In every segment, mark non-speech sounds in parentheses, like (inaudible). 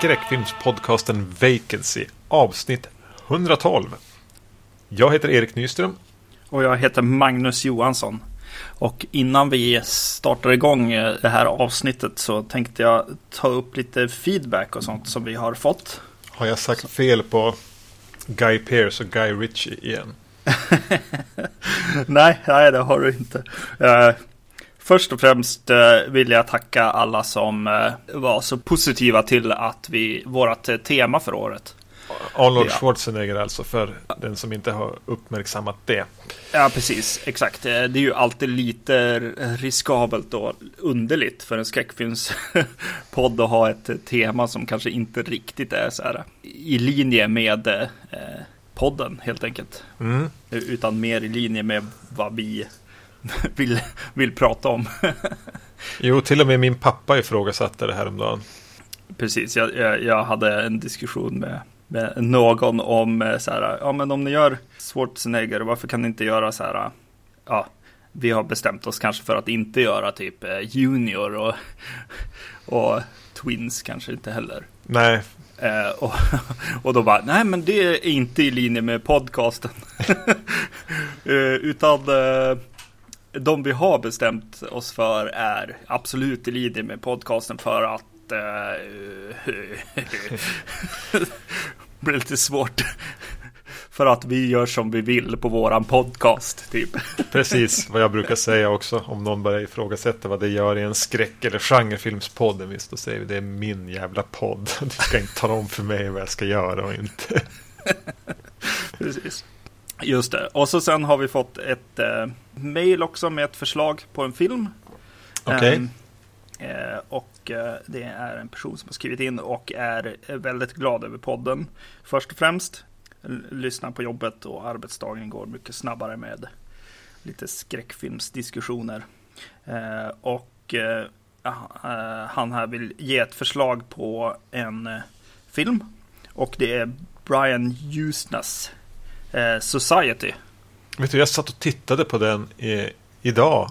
Skräckfilmspodcasten Vacancy, avsnitt 112. Jag heter Erik Nyström. Och jag heter Magnus Johansson. Och innan vi startar igång eh, det här avsnittet så tänkte jag ta upp lite feedback och sånt som vi har fått. Har jag sagt fel på Guy Pearce och Guy Ritchie igen? (laughs) nej, nej, det har du inte. Först och främst uh, vill jag tacka alla som uh, var så positiva till att vi, vårat tema för året. Arnold ja. Schwarzenegger alltså, för den som inte har uppmärksammat det. Ja, precis. Exakt. Det är ju alltid lite riskabelt och underligt för en skräckfilmspodd att ha ett tema som kanske inte riktigt är så här i linje med eh, podden helt enkelt. Mm. Utan mer i linje med vad vi (laughs) vill, vill prata om. (laughs) jo, till och med min pappa ifrågasatte det här om dagen. Precis, jag, jag, jag hade en diskussion med med någon om eh, så här, ja men om ni gör Schwarzenegger, varför kan ni inte göra så här, ja, vi har bestämt oss kanske för att inte göra typ eh, Junior och, (laughs) och Twins kanske inte heller. Nej. Eh, och, och då bara, nej men det är inte i linje med podcasten. eh, utan eh, de vi har bestämt oss för är absolut i linje med podcasten för att (laughs) blir lite svårt. För att vi gör som vi vill på våran podcast, typ. Precis, vad jag brukar säga också. Om någon börjar ifrågasätta vad det gör i en skräck eller genrefilmspodd. Visst, då säger vi det är min jävla podd. (laughs) Du ska inte tala om för mig vad jag ska göra och inte. Precis. Just det. Och så sen har vi fått ett eh, mail också med ett förslag på en film. Okej. Okay. Um, Eh, och eh, det är en person som har skrivit in och är väldigt glad över podden. Först och främst, lyssnar på jobbet och arbetsdagen går mycket snabbare med lite skräckfilmsdiskussioner. Eh, och han här vill ge ett förslag på en film. Och det är Brian Usnas Society. Vet du, jag satt och tittade på den idag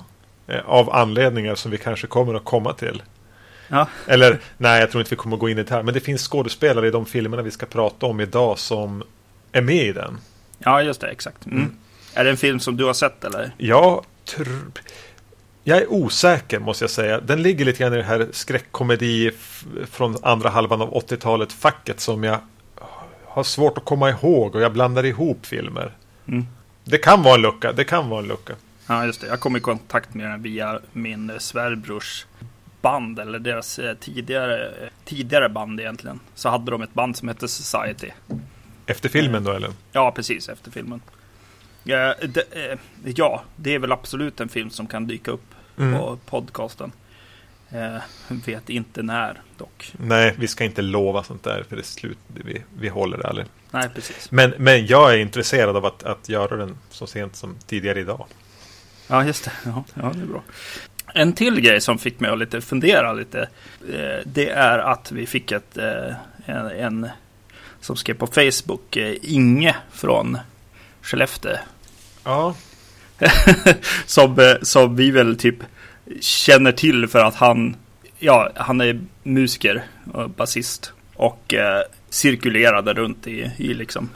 Eh, av anledningar som vi kanske kommer att komma till. Ja. Eller nej, jag tror inte vi kommer att gå in i det här. Men det finns skådespelare i de filmerna vi ska prata om idag som är med i den. Ja, just det. Exakt. Mm. Mm. Är det en film som du har sett eller? Ja, jag är osäker måste jag säga. Den ligger lite grann i det här skräckkomedi från andra halvan av 80-talet facket som jag har svårt att komma ihåg och jag blandar ihop filmer. Mm. Det kan vara en lucka. Det kan vara en lucka. Ja, just det. Jag kom i kontakt med den via min svärbrors band, eller deras eh, tidigare, tidigare band egentligen. Så hade de ett band som hette Society. Efter filmen då eller? Ja, precis efter filmen. Ja det, eh, ja, det är väl absolut en film som kan dyka upp mm. på podcasten. Eh, vet inte när dock. Nej, vi ska inte lova sånt där för det är slut. Vi, vi håller det aldrig. Nej, precis. Men, men jag är intresserad av att, att göra den så sent som tidigare idag. Ja, just det. Ja, ja, det är bra. En till grej som fick mig att lite fundera lite. Eh, det är att vi fick ett, eh, en, en som skrev på Facebook, eh, Inge från Skellefteå. Ja. (laughs) som, som vi väl typ känner till för att han, ja, han är musiker och basist. Och eh, cirkulerade runt i, i liksom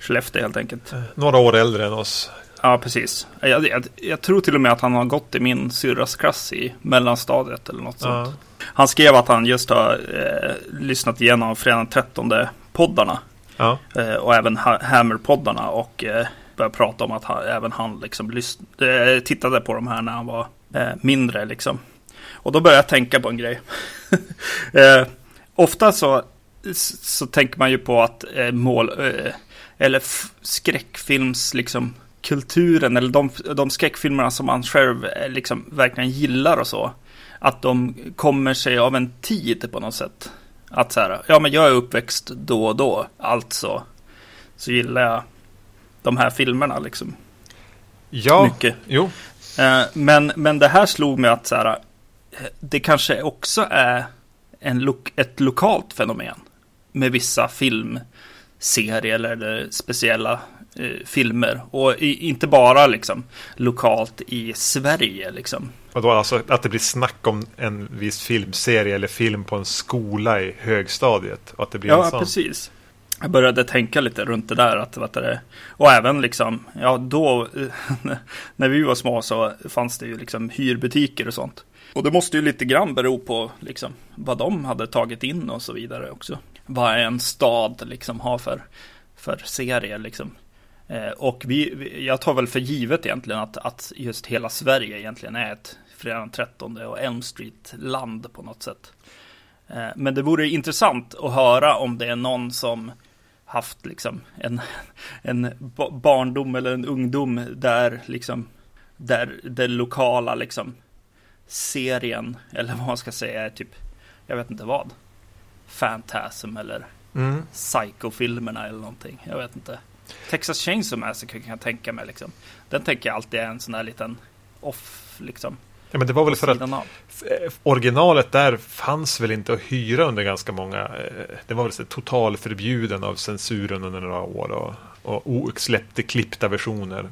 Skellefteå helt enkelt. Några år äldre än oss. Ja, precis. Jag, jag, jag, tror till och med att han har gått i min syrras klass i mellanstadiet eller något sånt. Ja. Han skrev att han just har eh, lyssnat igenom fredag 13 poddarna. Ja. Eh, och även ha Hammer-poddarna och eh, började prata om att han, även han liksom eh, tittade på de här när han var eh, mindre liksom. Och då började jag tänka på en grej. (laughs) Eh, ofta så, så tänker man ju på att mål eller skräckfilms liksom kulturen eller de, de skräckfilmerna som man själv eh, liksom verkligen gillar och så. Att de kommer sig av en tid på något sätt. Att så här, ja men jag är uppväxt då och då, alltså så gillar jag de här filmerna liksom. Ja, Mycket. jo. Eh, men, men det här slog mig att så här, det kanske också är en lo ett lokalt fenomen. Med vissa filmserier eller speciella eh, filmer. Och i, inte bara liksom lokalt i Sverige liksom. Och då alltså att det blir snack om en viss filmserie eller film på en skola i högstadiet. Och att det blir ja, en sån. precis. Jag började tänka lite runt det där. Att, vet du, och även liksom, ja då, (laughs) när vi var små så fanns det ju liksom hyrbutiker och sånt. Och det måste ju lite grann bero på liksom vad de hade tagit in och så vidare också. Vad en stad liksom har för, för serier liksom. Eh, och vi, jag tar väl för givet egentligen att, att just hela Sverige egentligen är ett fredag den 13 och Elm Street-land på något sätt. Eh, men det vore intressant att höra om det är någon som haft liksom en, en barndom eller en ungdom där liksom där det lokala liksom serien eller vad man ska säga är typ jag vet inte vad Fantasm eller mm. Psycho-filmerna eller någonting. Jag vet inte. Texas Chainsaw Massacre kan jag tänka mig liksom. Den tänker jag alltid är en sån där liten off liksom. Ja, men det var väl för att av. originalet där fanns väl inte att hyra under ganska många. Eh, det var väl så totalförbjuden av censuren under några år och, och släppte klippta versioner.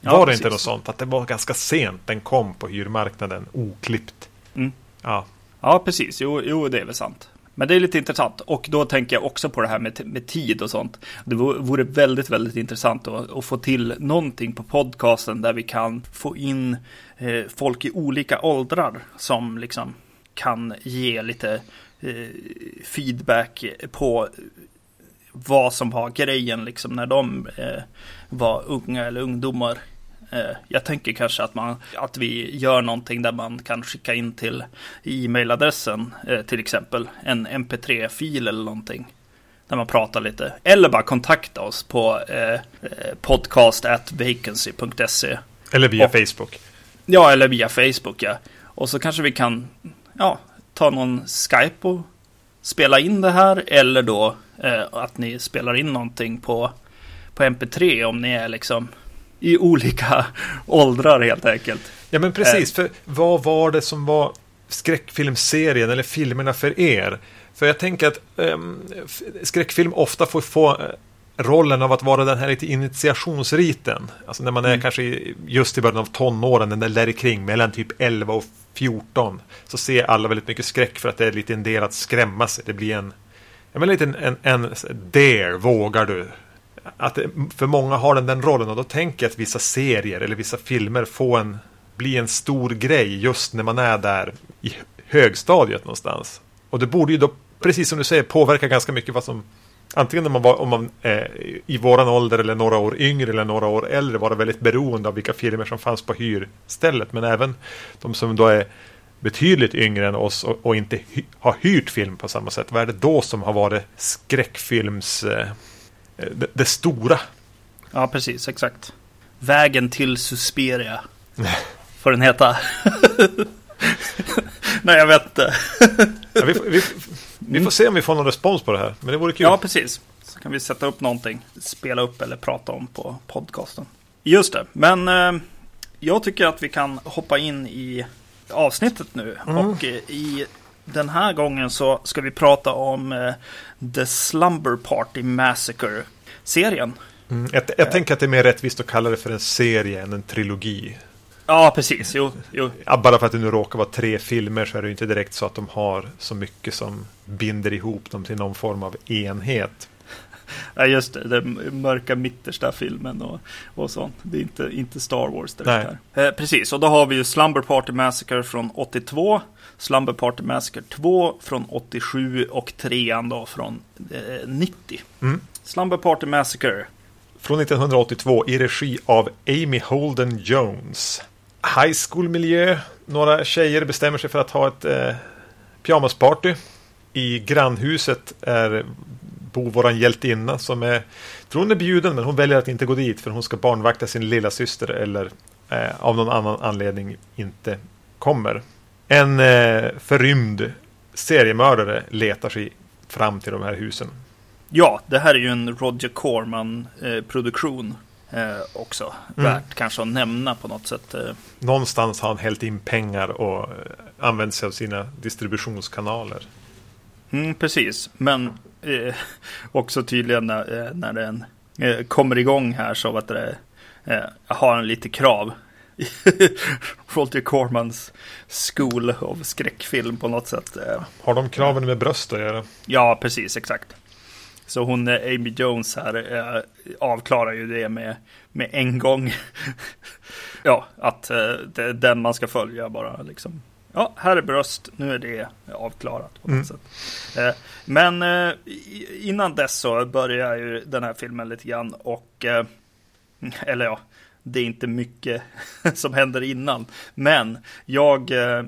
Ja, var det precis. inte något sånt att det var ganska sent den kom på hyrmarknaden oklippt? Mm. Ja. ja, precis. Jo, jo, det är väl sant. Men det är lite intressant och då tänker jag också på det här med, med tid och sånt. Det vore väldigt, väldigt intressant att, att, få till någonting på podcasten där vi kan få in eh, folk i olika åldrar som liksom kan ge lite eh, feedback på vad som var grejen liksom när de eh, var unga eller ungdomar jag tänker kanske att, man, att vi gör någonting där man kan skicka in till e-mailadressen eh, till exempel en mp3-fil eller någonting. Där man pratar lite. Eller bara kontakta oss på eh, podcast.vacancy.se. Eller via och, Facebook. Ja, eller via Facebook ja. Och så kanske vi kan ja, ta någon Skype och spela in det här. Eller då eh, att ni spelar in någonting på, på MP3 om ni är liksom i olika (laughs) åldrar helt enkelt. Ja men precis, för vad var det som var skräckfilmserien eller filmerna för er? För jag tänker att um, skräckfilm ofta får få eh, rollen av att vara den här lite initiationsriten. Alltså när man är mm. kanske just i början av tonåren, den där kring mellan typ 11 och 14. Så ser alla väldigt mycket skräck för att det är lite en del att skrämma sig. Det blir en, jag menar lite en, en, en dare, vågar du? Att för många har den den rollen och då tänker jag att vissa serier eller vissa filmer får en, bli en stor grej just när man är där i högstadiet någonstans. Och det borde ju då, precis som du säger, påverka ganska mycket vad som Antingen om man var om man, eh, i våran ålder eller några år yngre eller några år äldre var väldigt beroende av vilka filmer som fanns på hyrstället. Men även de som då är betydligt yngre än oss och, och inte hy har hyrt film på samma sätt. Vad är det då som har varit skräckfilms... Eh, det, det stora. Ja, precis, exakt. Vägen till Susperia. (laughs) Får den heta. (laughs) Nej, jag vet inte. (laughs) ja, vi, vi, vi, får se om vi får någon respons på det här. Men det vore kul. Ja, precis. Så kan vi sätta upp någonting. Spela upp eller prata om på podcasten. Just det. Men eh, jag tycker att vi kan hoppa in i avsnittet nu. Mm. Och eh, i den här gången så ska vi prata om eh, The Slumber Party Massacre-serien. Mm, jag, jag tänker att det är mer rättvist att kalla det för en serie än en trilogi. Ja, precis. Jo, jo. Ja, bara för att det nu råkar vara tre filmer så är det inte direkt så att de har så mycket som binder ihop dem till någon form av enhet. Ja, just det. Den mörka mittersta filmen och, och sånt. Det är inte, inte Star Wars direkt här. Eh, precis, och då har vi ju Slumber Party Massacre från 82. Slumber Party Massacre 2 från 87 och 3 då från eh, 90. Mm. Slumber Party Massacre. Från 1982 i regi av Amy Holden Jones. High school-miljö. Några tjejer bestämmer sig för att ha ett eh, pyjamasparty. I grannhuset är bor våran hjältinna som är, tror hon är bjuden men hon väljer att inte gå dit för hon ska barnvakta sin lilla syster eller eh, av någon annan anledning inte kommer. En eh, förrymd seriemördare letar sig fram till de här husen. Ja, det här är ju en Roger Corman-produktion eh, eh, också. Mm. Värt kanske att nämna på något sätt. Eh. Någonstans har han hällt in pengar och eh, använt sig av sina distributionskanaler. Mm, precis, men eh, (laughs) också tydligen när, när den kommer igång här så att det, har han lite krav (laughs) Roger Cormans School of skräckfilm på något sätt. Eh. Har de kraven med bröst att göra? Ja, precis, exakt. Så hon, eh, Amy Jones här, eh, avklarar ju det med, med en gång. (laughs) ja, att eh, det är den man ska följa bara liksom. Ja, här är bröst, nu är det avklarat på något mm. sätt. Eh, men innan dess så börjar ju den här filmen lite grann och, (laughs) eller ja, det är inte mycket (laughs) som händer innan. Men jag eh,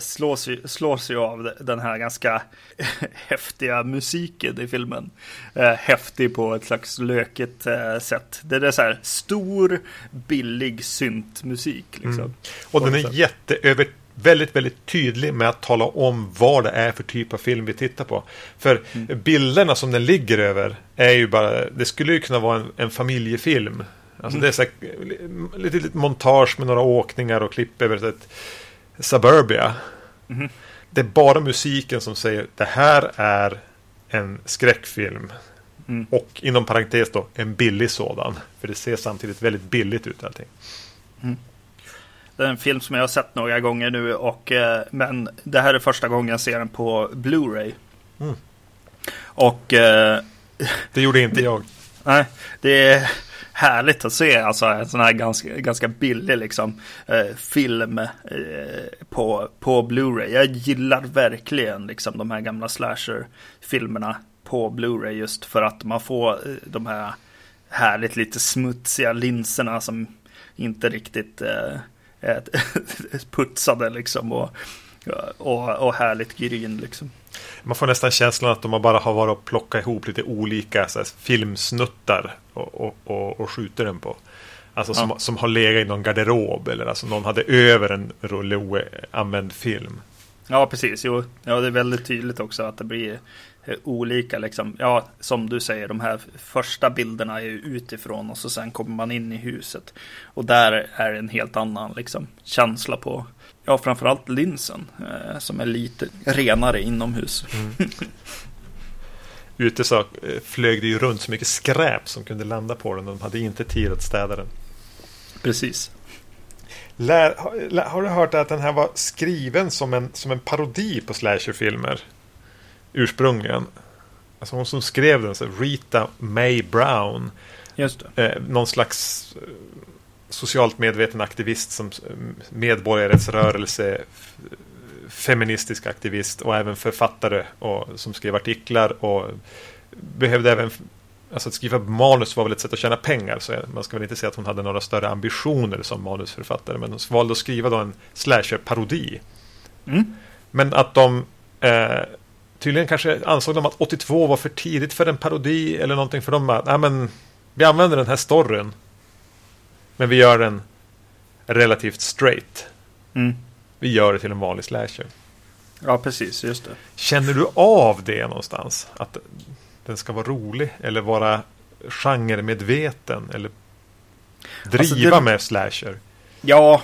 slås, ju, slås ju av den här ganska (laughs) häftiga musiken i filmen. Eh, häftig på ett slags löket eh, sätt. Det är så här stor, billig syntmusik. Liksom, mm. Och den är jätteöver väldigt, väldigt tydlig med att tala om vad det är för typ av film vi tittar på. För mm. bilderna som den ligger över är ju bara, det skulle ju kunna vara en, en familjefilm. Alltså mm. det är så här, lite, lite montage med några åkningar och klipp över ett Suburbia. Mm. Det är bara musiken som säger det här är en skräckfilm. Mm. Och inom parentes då en billig sådan. För det ser samtidigt väldigt billigt ut allting. Mm. Det är en film som jag har sett några gånger nu och eh, men det här är första gången jag ser den på Blu-ray. Mm. Och eh, det gjorde inte jag. Nej, det är härligt att se alltså en sån här ganska, ganska billig liksom eh, film eh, på, på Blu-ray. Jag gillar verkligen liksom de här gamla slasher-filmerna på Blu-ray just för att man får eh, de här härligt lite smutsiga linserna som inte riktigt eh, (laughs) putsade liksom och, och, och härligt gryn liksom. Man får nästan känslan att de bara har varit och plockat ihop lite olika här, filmsnuttar och, och, och, och skjuter den på. Alltså som, ja. som har legat i någon garderob eller alltså någon hade över en rulle oanvänd film. Ja, precis. Jo, ja, det är väldigt tydligt också att det blir eh, olika liksom. Ja, som du säger, de här första bilderna är utifrån och så sen kommer man in i huset. Och där är en helt annan liksom känsla på Ja, framförallt linsen eh, som är lite renare inomhus. Mm. (laughs) Ute så eh, flög det ju runt så mycket skräp som kunde landa på den och de hade inte tid att städa den. Precis. Lär, har, har du hört att den här var skriven som en, som en parodi på slasherfilmer? Ursprungligen. Alltså hon som skrev den, så Rita May Brown. Just det. Eh, någon slags eh, socialt medveten aktivist som medborgarrättsrörelse, feministisk aktivist och även författare och, som skrev artiklar och behövde även Alltså att skriva manus var väl ett sätt att tjäna pengar. Så man ska väl inte säga att hon hade några större ambitioner som manusförfattare. Men hon valde att skriva då en slasher-parodi. Mm. Men att de eh, tydligen kanske ansåg de att 82 var för tidigt för en parodi eller någonting. För de nej men vi använder den här storyn men vi gör den relativt straight. Mm. Vi gör det till en vanlig slasher. Ja, precis. Just det. Känner du av det någonstans? Att den ska vara rolig eller vara genremedveten eller driva alltså det... med slasher? Ja,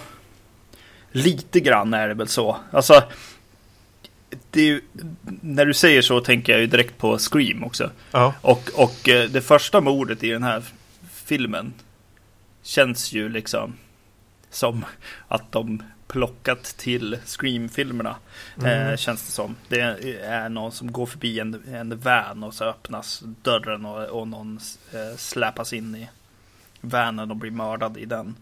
lite grann är det väl så. Alltså, ju, när du säger så tänker jag ju direkt på Scream också. Ja. Och, och eh, det första mordet i den här filmen känns ju liksom som att de plockat till Scream-filmerna. Mm. Eh, känns det som. Det är någon som går förbi en, en van och så öppnas dörren och, och någon eh, släpas in i vanen och blir mördad i den.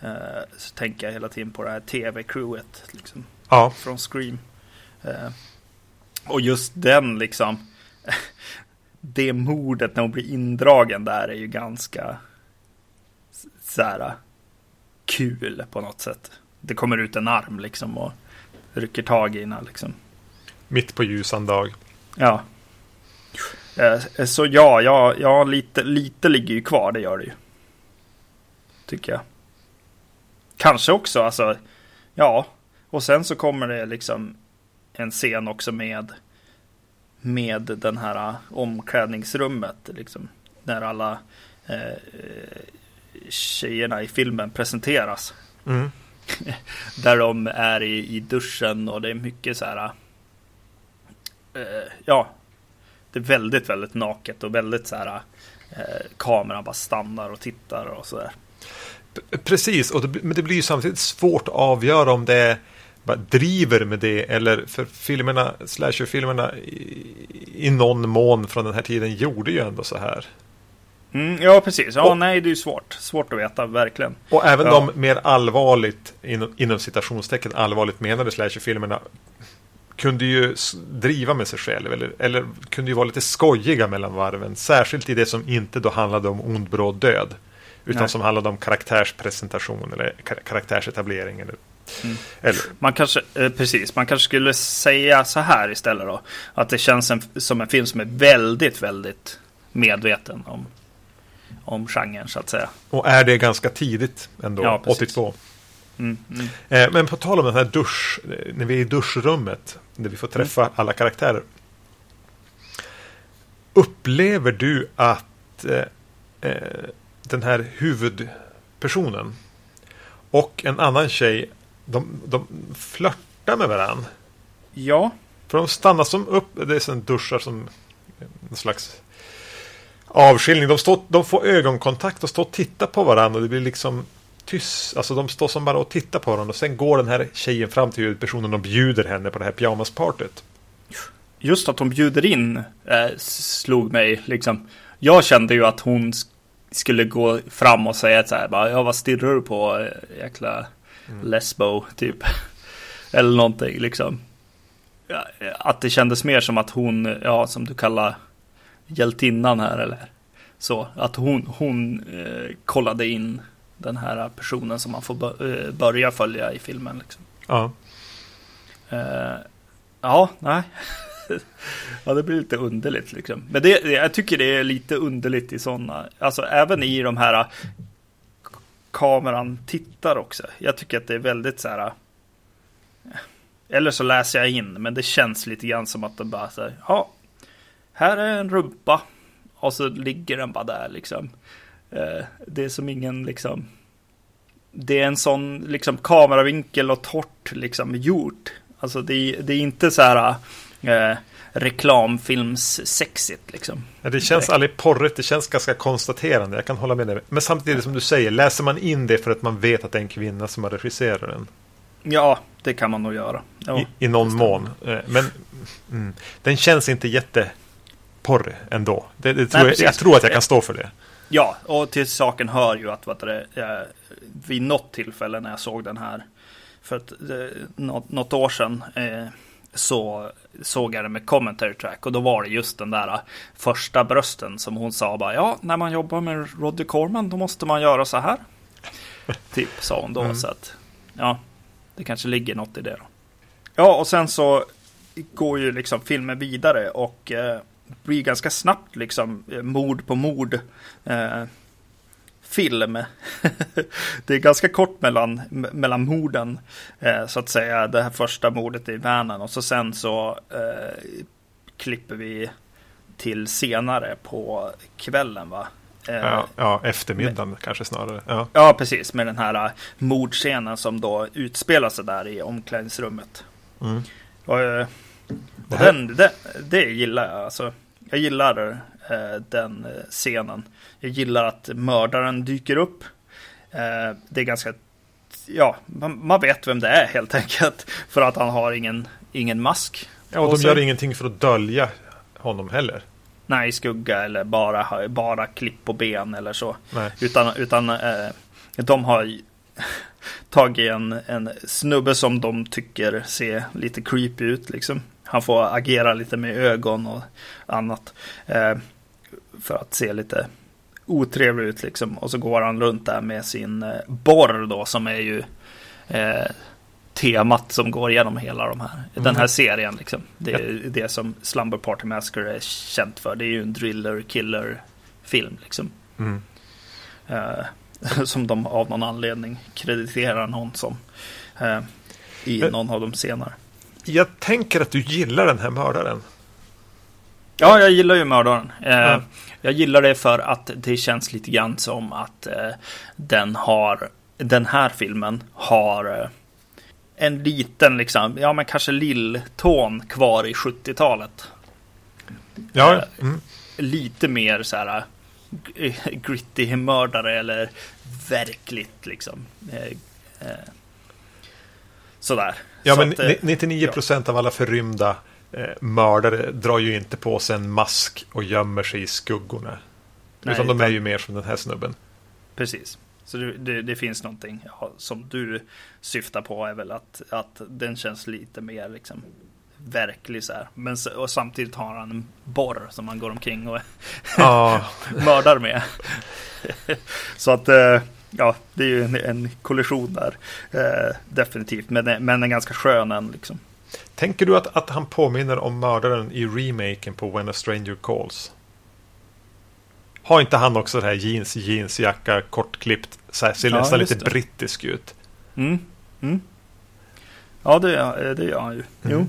Eh, så tänker jag hela tiden på det här tv-crewet liksom, ja. från Scream. Eh, och just den liksom. (laughs) det mordet när hon blir indragen där är ju ganska så här kul på något sätt. Det kommer ut en arm liksom och rycker tag i henne liksom. Mitt på ljusan dag. Ja. Eh, så ja, ja, ja lite, lite ligger ju kvar, det gör det ju. Tycker jag. Kanske också, alltså. Ja, och sen så kommer det liksom en scen också med med den här omklädningsrummet liksom. När alla eh, tjejerna i filmen presenteras. Mm. (laughs) Där de är i, i duschen och det är mycket så här. Eh, ja, det är väldigt, väldigt naket och väldigt så här. Eh, kameran bara stannar och tittar och så där. Precis, och det, men det blir ju samtidigt svårt att avgöra om det bara driver med det eller för filmerna, slasherfilmerna i, i någon mån från den här tiden gjorde ju ändå så här. Mm, ja, precis. Ja, och, nej, det är ju svårt. Svårt att veta, verkligen. Och även ja. de mer allvarligt, inom, inom citationstecken, allvarligt menade slasherfilmerna kunde ju driva med sig själv eller, eller kunde ju vara lite skojiga mellan varven. Särskilt i det som inte då handlade om ond, bråd död. Utan Nej. som handlade om karaktärspresentation eller karaktärsetablering. Eller, mm. eller. Man kanske, eh, precis, man kanske skulle säga så här istället då. Att det känns en, som en film som är väldigt, väldigt medveten om, om genren så att säga. Och är det ganska tidigt ändå, ja, 82. Mm, mm. Eh, men på tal om den här dusch, eh, när vi är i duschrummet, där vi får träffa mm. alla karaktärer. Upplever du att eh, eh, den här huvudpersonen och en annan tjej, de, de flörtar med varandra? Ja. För de stannar som upp, det är som duschar som en slags avskiljning. De, står, de får ögonkontakt och står och tittar på varandra och det blir liksom tyst. Alltså de står som bara och tittar på varandra och sen går den här tjejen fram till huvudpersonen och bjuder henne på det här pyjamaspartyt. Just att hon bjuder in eh, slog mig liksom. Jag kände ju att hon skulle gå fram och säga så här, bara, ja vad stirrar du på eh, jäkla mm. lesbo typ. (laughs) Eller någonting liksom. Att det kändes mer som att hon, ja som du kallar hjältinnan här eller så. Att hon, hon eh, kollade in den här personen som man får eh, börja följa i filmen. Liksom. Ja. Uh, ja, nej. (laughs) ja, det blir lite underligt liksom. Men det, jag tycker det är lite underligt i sådana, alltså även i de här kameran tittar också. Jag tycker att det är väldigt så här. Eller så läser jag in, men det känns lite grann som att de bara säger, ja, här är en rumpa och så ligger den bara där liksom. Eh, det är som ingen liksom. Det är en sån liksom kameravinkel och torrt liksom gjort. Alltså det är, det är inte så här eh, reklamfilms-sexigt liksom. Ja, det känns aldrig porrigt, det känns ganska konstaterande. Jag kan hålla med dig. Men samtidigt som du säger, läser man in det för att man vet att det är en kvinna som har regisserat den? Ja, det kan man nog göra. Ja, I, I någon mån. Eh, men mm, den känns inte jätteporrig ändå. Det, det tror Nej, jag, jag, tror att jag kan stå för det. Ja, och till saken hör ju att vad det, eh, vid något tillfälle när jag såg den här för ett, eh, något, något år sedan eh, så såg jag det med commentary track och då var det just den där första brösten som hon sa bara ja, när man jobbar med Roddy Corman då måste man göra så här. (laughs) typ sa hon då mm. så att ja, det kanske ligger något i det då. Ja, och sen så går ju liksom filmen vidare och eh, blir ganska snabbt liksom eh, mord på mord. Eh, film. (laughs) det är ganska kort mellan, mellan morden. Eh, så att säga det här första mordet i vanen och så sen så eh, klipper vi till senare på kvällen va. Eh, ja, ja, eftermiddagen med, kanske snarare. Ja. ja, precis. Med den här uh, mordscenen som då utspelar sig där i omklädningsrummet. Mm. Och, det, den, det, det gillar jag. Alltså, jag gillar uh, den scenen. Jag gillar att mördaren dyker upp. det är ganska ja, man, man, vet vem det är helt (laughs) enkelt. För att han har ingen, ingen mask. Ja, och, de gör ingenting för att dölja honom heller. Nej, skugga eller bara, bara klipp på ben eller så. Nej. Utan, utan eh, de har (laughs) tagit en, en snubbe som de tycker ser lite creepy ut. Liksom. Han får agera lite med ögon och annat. Eh, för att se lite otrevlig ut liksom. Och så går han runt där med sin eh, borr då som är ju eh, temat som går igenom hela de här, mm. den här serien. Liksom. Det är ja. det som Slumber Party Massacre är känt för. Det är ju en driller killer film. Liksom. Mm. Uh, (laughs) som de av någon anledning krediterar någon som uh, i någon av de senare. Jag tänker att du gillar den här mördaren. Ja, jag gillar ju mördaren. Uh, ja. Jag gillar det för att det känns lite grann som att den har den här filmen har en liten, liksom, ja men kanske lilltån kvar i 70-talet. Ja. Eh, mm. Lite mer så här gritty mördare eller verkligt liksom. Eh, eh, sådär. Ja, men att, eh, 99 procent av alla förrymda eh, mördare drar ju inte på sig en mask och gömmer sig i skuggorna. Nej, utan de är ju mer som den här snubben. Precis. Så det, det, det finns någonting ja, som du syftar på är väl att, att den känns lite mer liksom verklig så här. Men och samtidigt har han en borr som han går omkring och Ja, (laughs) mördar med. (laughs) så att eh, ja, det är ju en, en kollision där. Eh, definitivt. Men, men en ganska skön en liksom. tänker du att, att han påminner om mördaren i remaken på When a Stranger Calls? Har inte han också det här jeans, jeansjacka, kortklippt, så här, ser Ja, nästan lite det. brittisk ut? Mm. Mm. Ja, det, det gör han ju. Jo. Mm.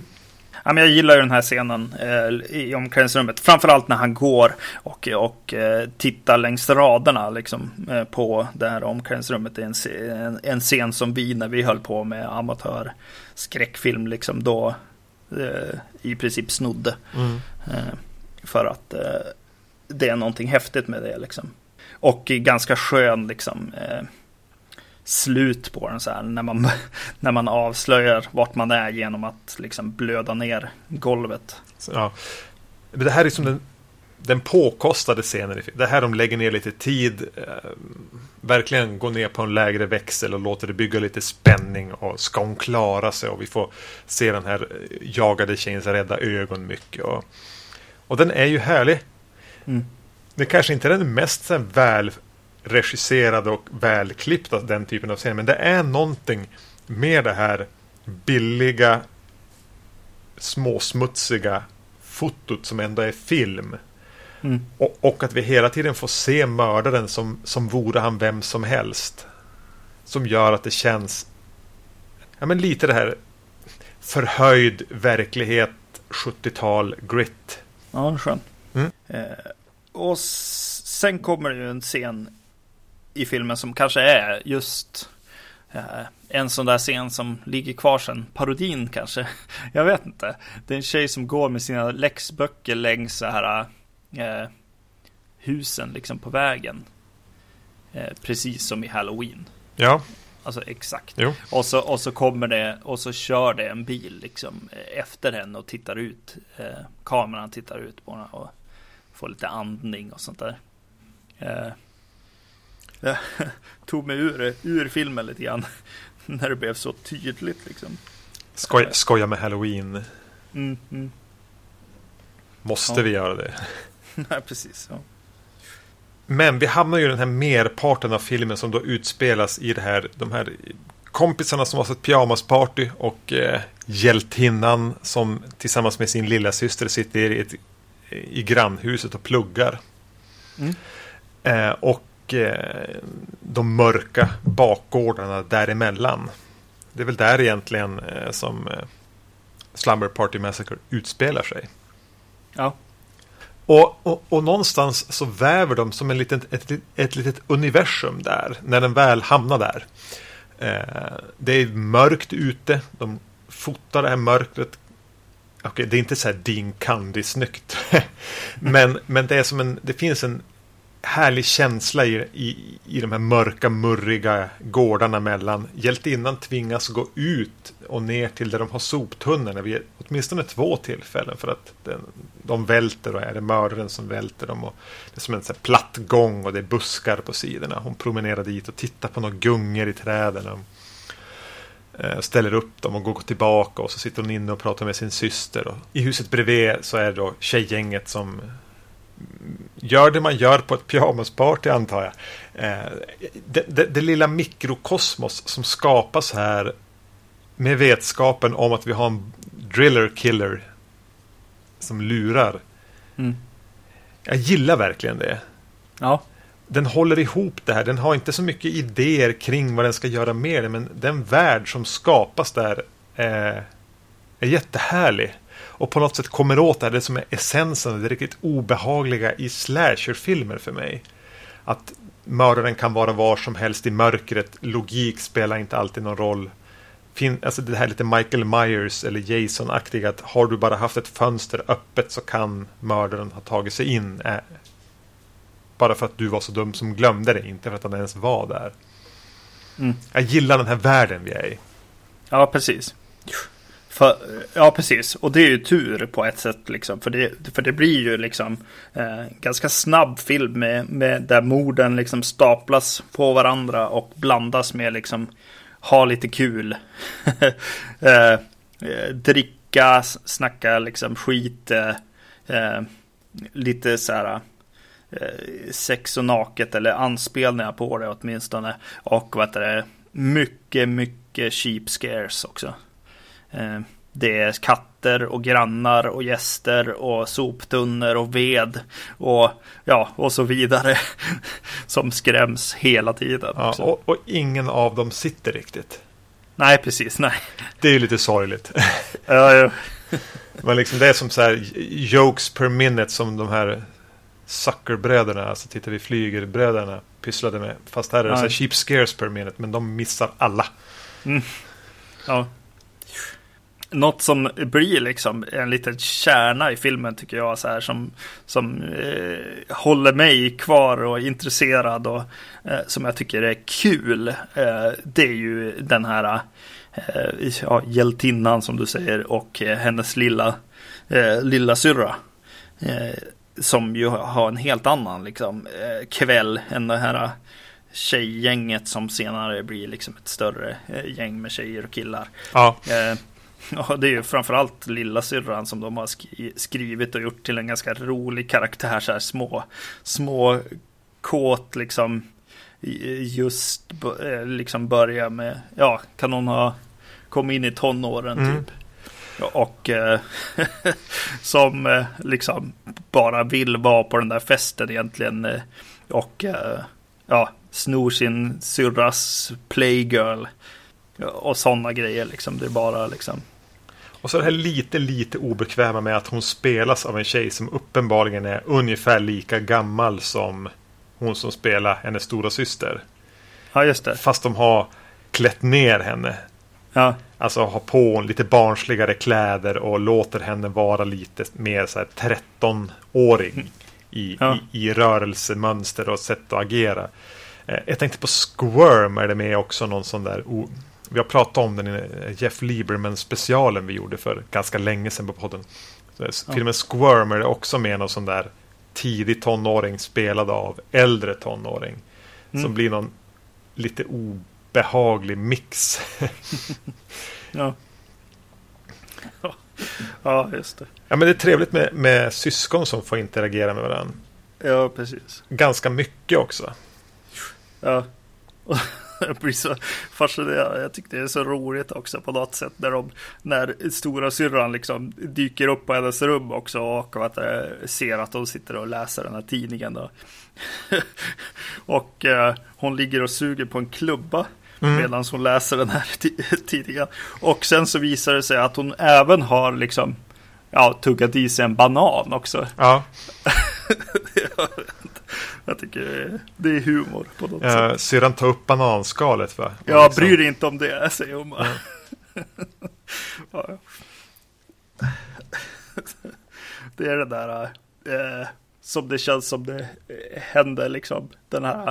Ja, men jag gillar ju den här scenen eh, i omklädningsrummet. Framförallt när han går och, och eh, tittar längs raderna liksom, eh, på det här omklädningsrummet. Det är en, en, en scen som vi när vi höll på med amatörskräckfilm liksom då eh, i princip snodde. Mm. Eh, för att eh, det är någonting häftigt med det liksom. Och ganska skön liksom slut på den så här när man, (laughs) när man avslöjar vart man är genom att liksom blöda ner golvet. Ja. Men det här är som den, den påkostade scenen. Det här de lägger ner lite tid. Eh, verkligen går ner på en lägre växel och låter det bygga lite spänning. Och ska hon klara sig? Och vi får se den här eh, jagade tjejens rädda ögon mycket. Och, och den är ju härlig. Mm. Det kanske inte är den mest så här, välregisserade och välklippta den typen av scen. Men det är någonting med det här billiga småsmutsiga fotot som ändå är film. Mm. Och, och att vi hela tiden får se mördaren som, som vore han vem som helst. Som gör att det känns ja, men lite det här förhöjd verklighet 70-tal grit. Ja, skön. Mm. Eh, och sen kommer det ju en scen i filmen som kanske är just eh, en sån där scen som ligger kvar sen. Parodin kanske. (laughs) Jag vet inte. Det är en tjej som går med sina läxböcker längs så här eh, husen liksom på vägen. Eh, precis som i Halloween. Ja, Alltså exakt. jo. Och så, och så kommer det och så kör det en bil liksom eh, efter henne och tittar ut. Eh, kameran tittar ut på henne och får lite andning och sånt där. Jag (laughs) tog mig ur, ur filmen lite grann. (laughs) När det blev så tydligt liksom. Skoj, skoja med Halloween. Mm, mm. Måste Ja. vi göra det? (laughs) Nej, precis. Ja. Men vi hamnar ju i den här merparten av filmen som då utspelas i det här, de här kompisarna som har ett pyjamasparty och eh, hjältinnan som tillsammans med sin lilla syster sitter i, ett, i grannhuset och pluggar. Mm. Eh, och eh, de mörka bakgårdarna däremellan. Det är väl där egentligen eh, som eh, Slumber Party Massacre utspelar sig. ja. Och, och, och någonstans så väver de som en liten, ett, ett litet universum där, när den väl hamnar där. Eh, det är mörkt ute, de fotar det här mörkret. Okej, det är inte så här Dean Candy-snyggt. (laughs) men, men det är som en, det finns en härlig känsla i, i, i de här mörka, murriga gårdarna mellan. Hjältinnan tvingas gå ut och ner till där de har soptunnorna vid åtminstone två tillfällen för att den, de välter och är det mördaren som välter dem. Och det är som en så här platt gång och det är buskar på sidorna. Hon promenerar dit och tittar på några gungor i träden. Och, eh, ställer upp dem och går tillbaka och så sitter hon inne och pratar med sin syster. Och I huset bredvid så är det då tjejgänget som gör det man gör på ett pyjamasparty antar jag. Eh, det, det, det lilla mikrokosmos som skapas här med vetskapen om att vi har en driller killer som lurar. Mm. Jag gillar verkligen det. Ja. Den håller ihop det här. Den har inte så mycket idéer kring vad den ska göra med det. Men den värld som skapas där är, är jättehärlig. Och på något sätt kommer åt det här, det som är essensen, det riktigt obehagliga i slasherfilmer för mig. Att mördaren kan vara var som helst i mörkret. Logik spelar inte alltid någon roll. Fin, alltså det här lite Michael Myers eller Jason-aktiga. Att har du bara haft ett fönster öppet så kan mördaren ha tagit sig in. Äh, Bara för att du var så dum som glömde det, inte för att han ens var där. Mm. Jag gillar den här världen vi är i. Ja, precis. För, ja, precis. Och det är ju tur på ett sätt. Liksom. För, det, för det blir ju liksom eh, ganska snabb film med, med där morden liksom staplas på varandra och blandas med liksom ha lite kul. (laughs) Eh, eh, dricka, snacka liksom skit. Eh, eh, lite så här eh, sex och naket eller anspelningar på det åtminstone. Och vad heter det, mycket, mycket cheap scares också. Eh, det är katter och grannar och gäster och soptunnor och ved och ja, och så vidare (laughs) som skräms hela tiden. Ja, och, och, ingen av dem sitter riktigt. Nej, precis. Nej. Det är ju lite sorgligt. (laughs) ja, ja. (laughs) Men liksom det är som så här jokes per minute som de här Suckerbröderna, alltså tittar vi flygerbröderna pysslade med. Fast här är det ja. så här cheap scares per minute, men de missar alla. Mm. Ja. Något som blir liksom en liten kärna i filmen tycker jag så här som, som eh, håller mig kvar och intresserad och eh, som jag tycker är kul. Eh, det är ju den här eh, ja, hjältinnan som du säger och eh, hennes lilla, eh, lilla syrra. Eh, som ju har en helt annan liksom, kväll än det här tjejgänget som senare blir liksom ett större gäng med tjejer och killar. Ja. Eh, (laughs) Ja, det är ju framförallt lilla syrran som de har skrivit och gjort till en ganska rolig karaktär. Så här små, små kåt liksom. Just liksom börja med, ja, kan hon ha kommit in i tonåren mm. typ. Och eh, (laughs) som eh, liksom bara vill vara på den där festen egentligen. Eh, och eh, ja, snor sin syrras playgirl. Och sådana grejer liksom. Det är bara liksom. Och så det här lite, lite obekväma med att hon spelas av en tjej som uppenbarligen är ungefär lika gammal som hon som spelar hennes stora syster. Ja, just det. Fast de har klätt ner henne Ja. Alltså har på lite barnsligare kläder och låter henne vara lite mer så här 13-åring i, ja. i, i rörelsemönster och sätt att agera. Eh, jag tänkte på Squirm är det med också någon sån där vi har pratat om den i Jeff Lieberman specialen vi gjorde för ganska länge sedan på podden. Så ja. Filmen Squirm är också med någon sån där tidig tonåring spelad av äldre tonåring. Mm. Som blir någon lite o behaglig mix. (laughs) ja. (laughs) ja, just det. Ja, men det är trevligt med, med syskon som får interagera med varandra. Ja, precis. Ganska mycket också. Ja. Jag (laughs) blir så fascinerad. Jag tycker det är så roligt också på något sätt när, de, när stora syrran liksom dyker upp på hennes rum också och att, ser att de sitter och läser den här tidningen. Då. (laughs) och äh, hon ligger och suger på en klubba mm. medan hon läser den här (laughs) tidningen. Och sen så visar det sig att hon även har liksom ja, tuggat i sig en banan också. Ja. Jag tycker det är humor på något ja, sätt. Syrran tar upp bananskalet va? Ja, liksom... bryr dig inte om det, säger hon bara. (laughs) Ja. det är det där eh, som det känns som det händer liksom. Den här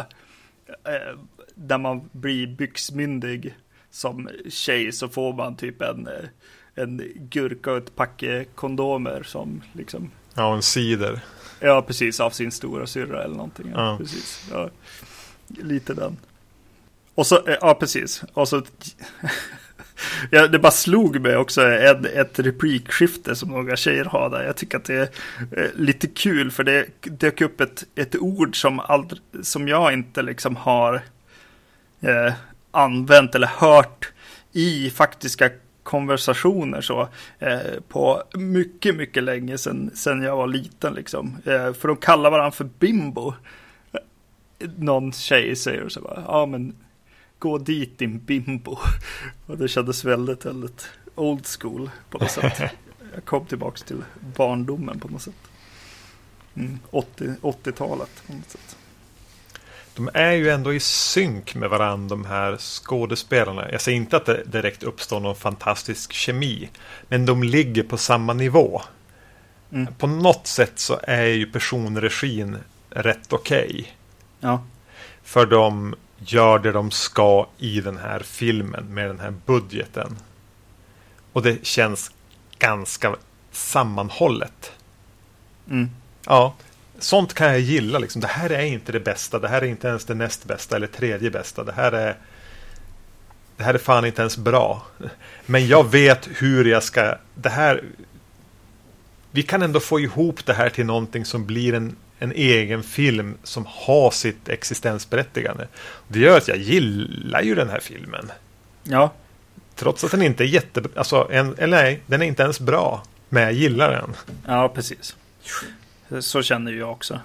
eh, när man blir byxmyndig som tjej så får man typ en, eh, en gurka och ett packe kondomer som liksom. Ja, en cider. Ja, precis. Av sin stora syrra eller någonting. Ja. Precis. Ja, lite den. Och så, eh, ja precis. Och så, (laughs) ja, det bara slog mig också ett, ett replikskifte som några tjejer har där. Jag tycker att det är eh, lite kul för det dök upp ett, ett ord som, aldrig, som jag inte liksom har eh, använt eller hört i faktiska konversationer så eh, på mycket, mycket länge sedan, sedan jag var liten liksom. Eh, för de kallar varandra för bimbo. Någon tjej säger så bara, ja men gå dit din bimbo. (laughs) Och det kändes väldigt, väldigt old school på något sätt. (laughs) Jag kom tillbaka till barndomen på något sätt. Mm, 80, 80-talet på något sätt de är ju ändå i synk med varandra de här skådespelarna. Jag säger inte att det direkt uppstår någon fantastisk kemi. Men de ligger på samma nivå. Mm. På något sätt så är ju personregin rätt okej. Okay. Ja. För de gör det de ska i den här filmen med den här budgeten. Och det känns ganska sammanhållet. Mm. Ja, sånt kan jag gilla. Liksom. Det här är inte det bästa. Det här är inte ens det näst bästa eller tredje bästa. Det här är det här är fan inte ens bra. Men jag vet hur jag ska... Det här... Vi kan ändå få ihop det här till någonting som blir en, en egen film som har sitt existensberättigande. Det gör att jag gillar ju den här filmen. Ja. Trots att den inte är jättebra. Alltså, en, eller nej, den är inte ens bra. Men jag gillar den. Ja, precis. Så känner jag också.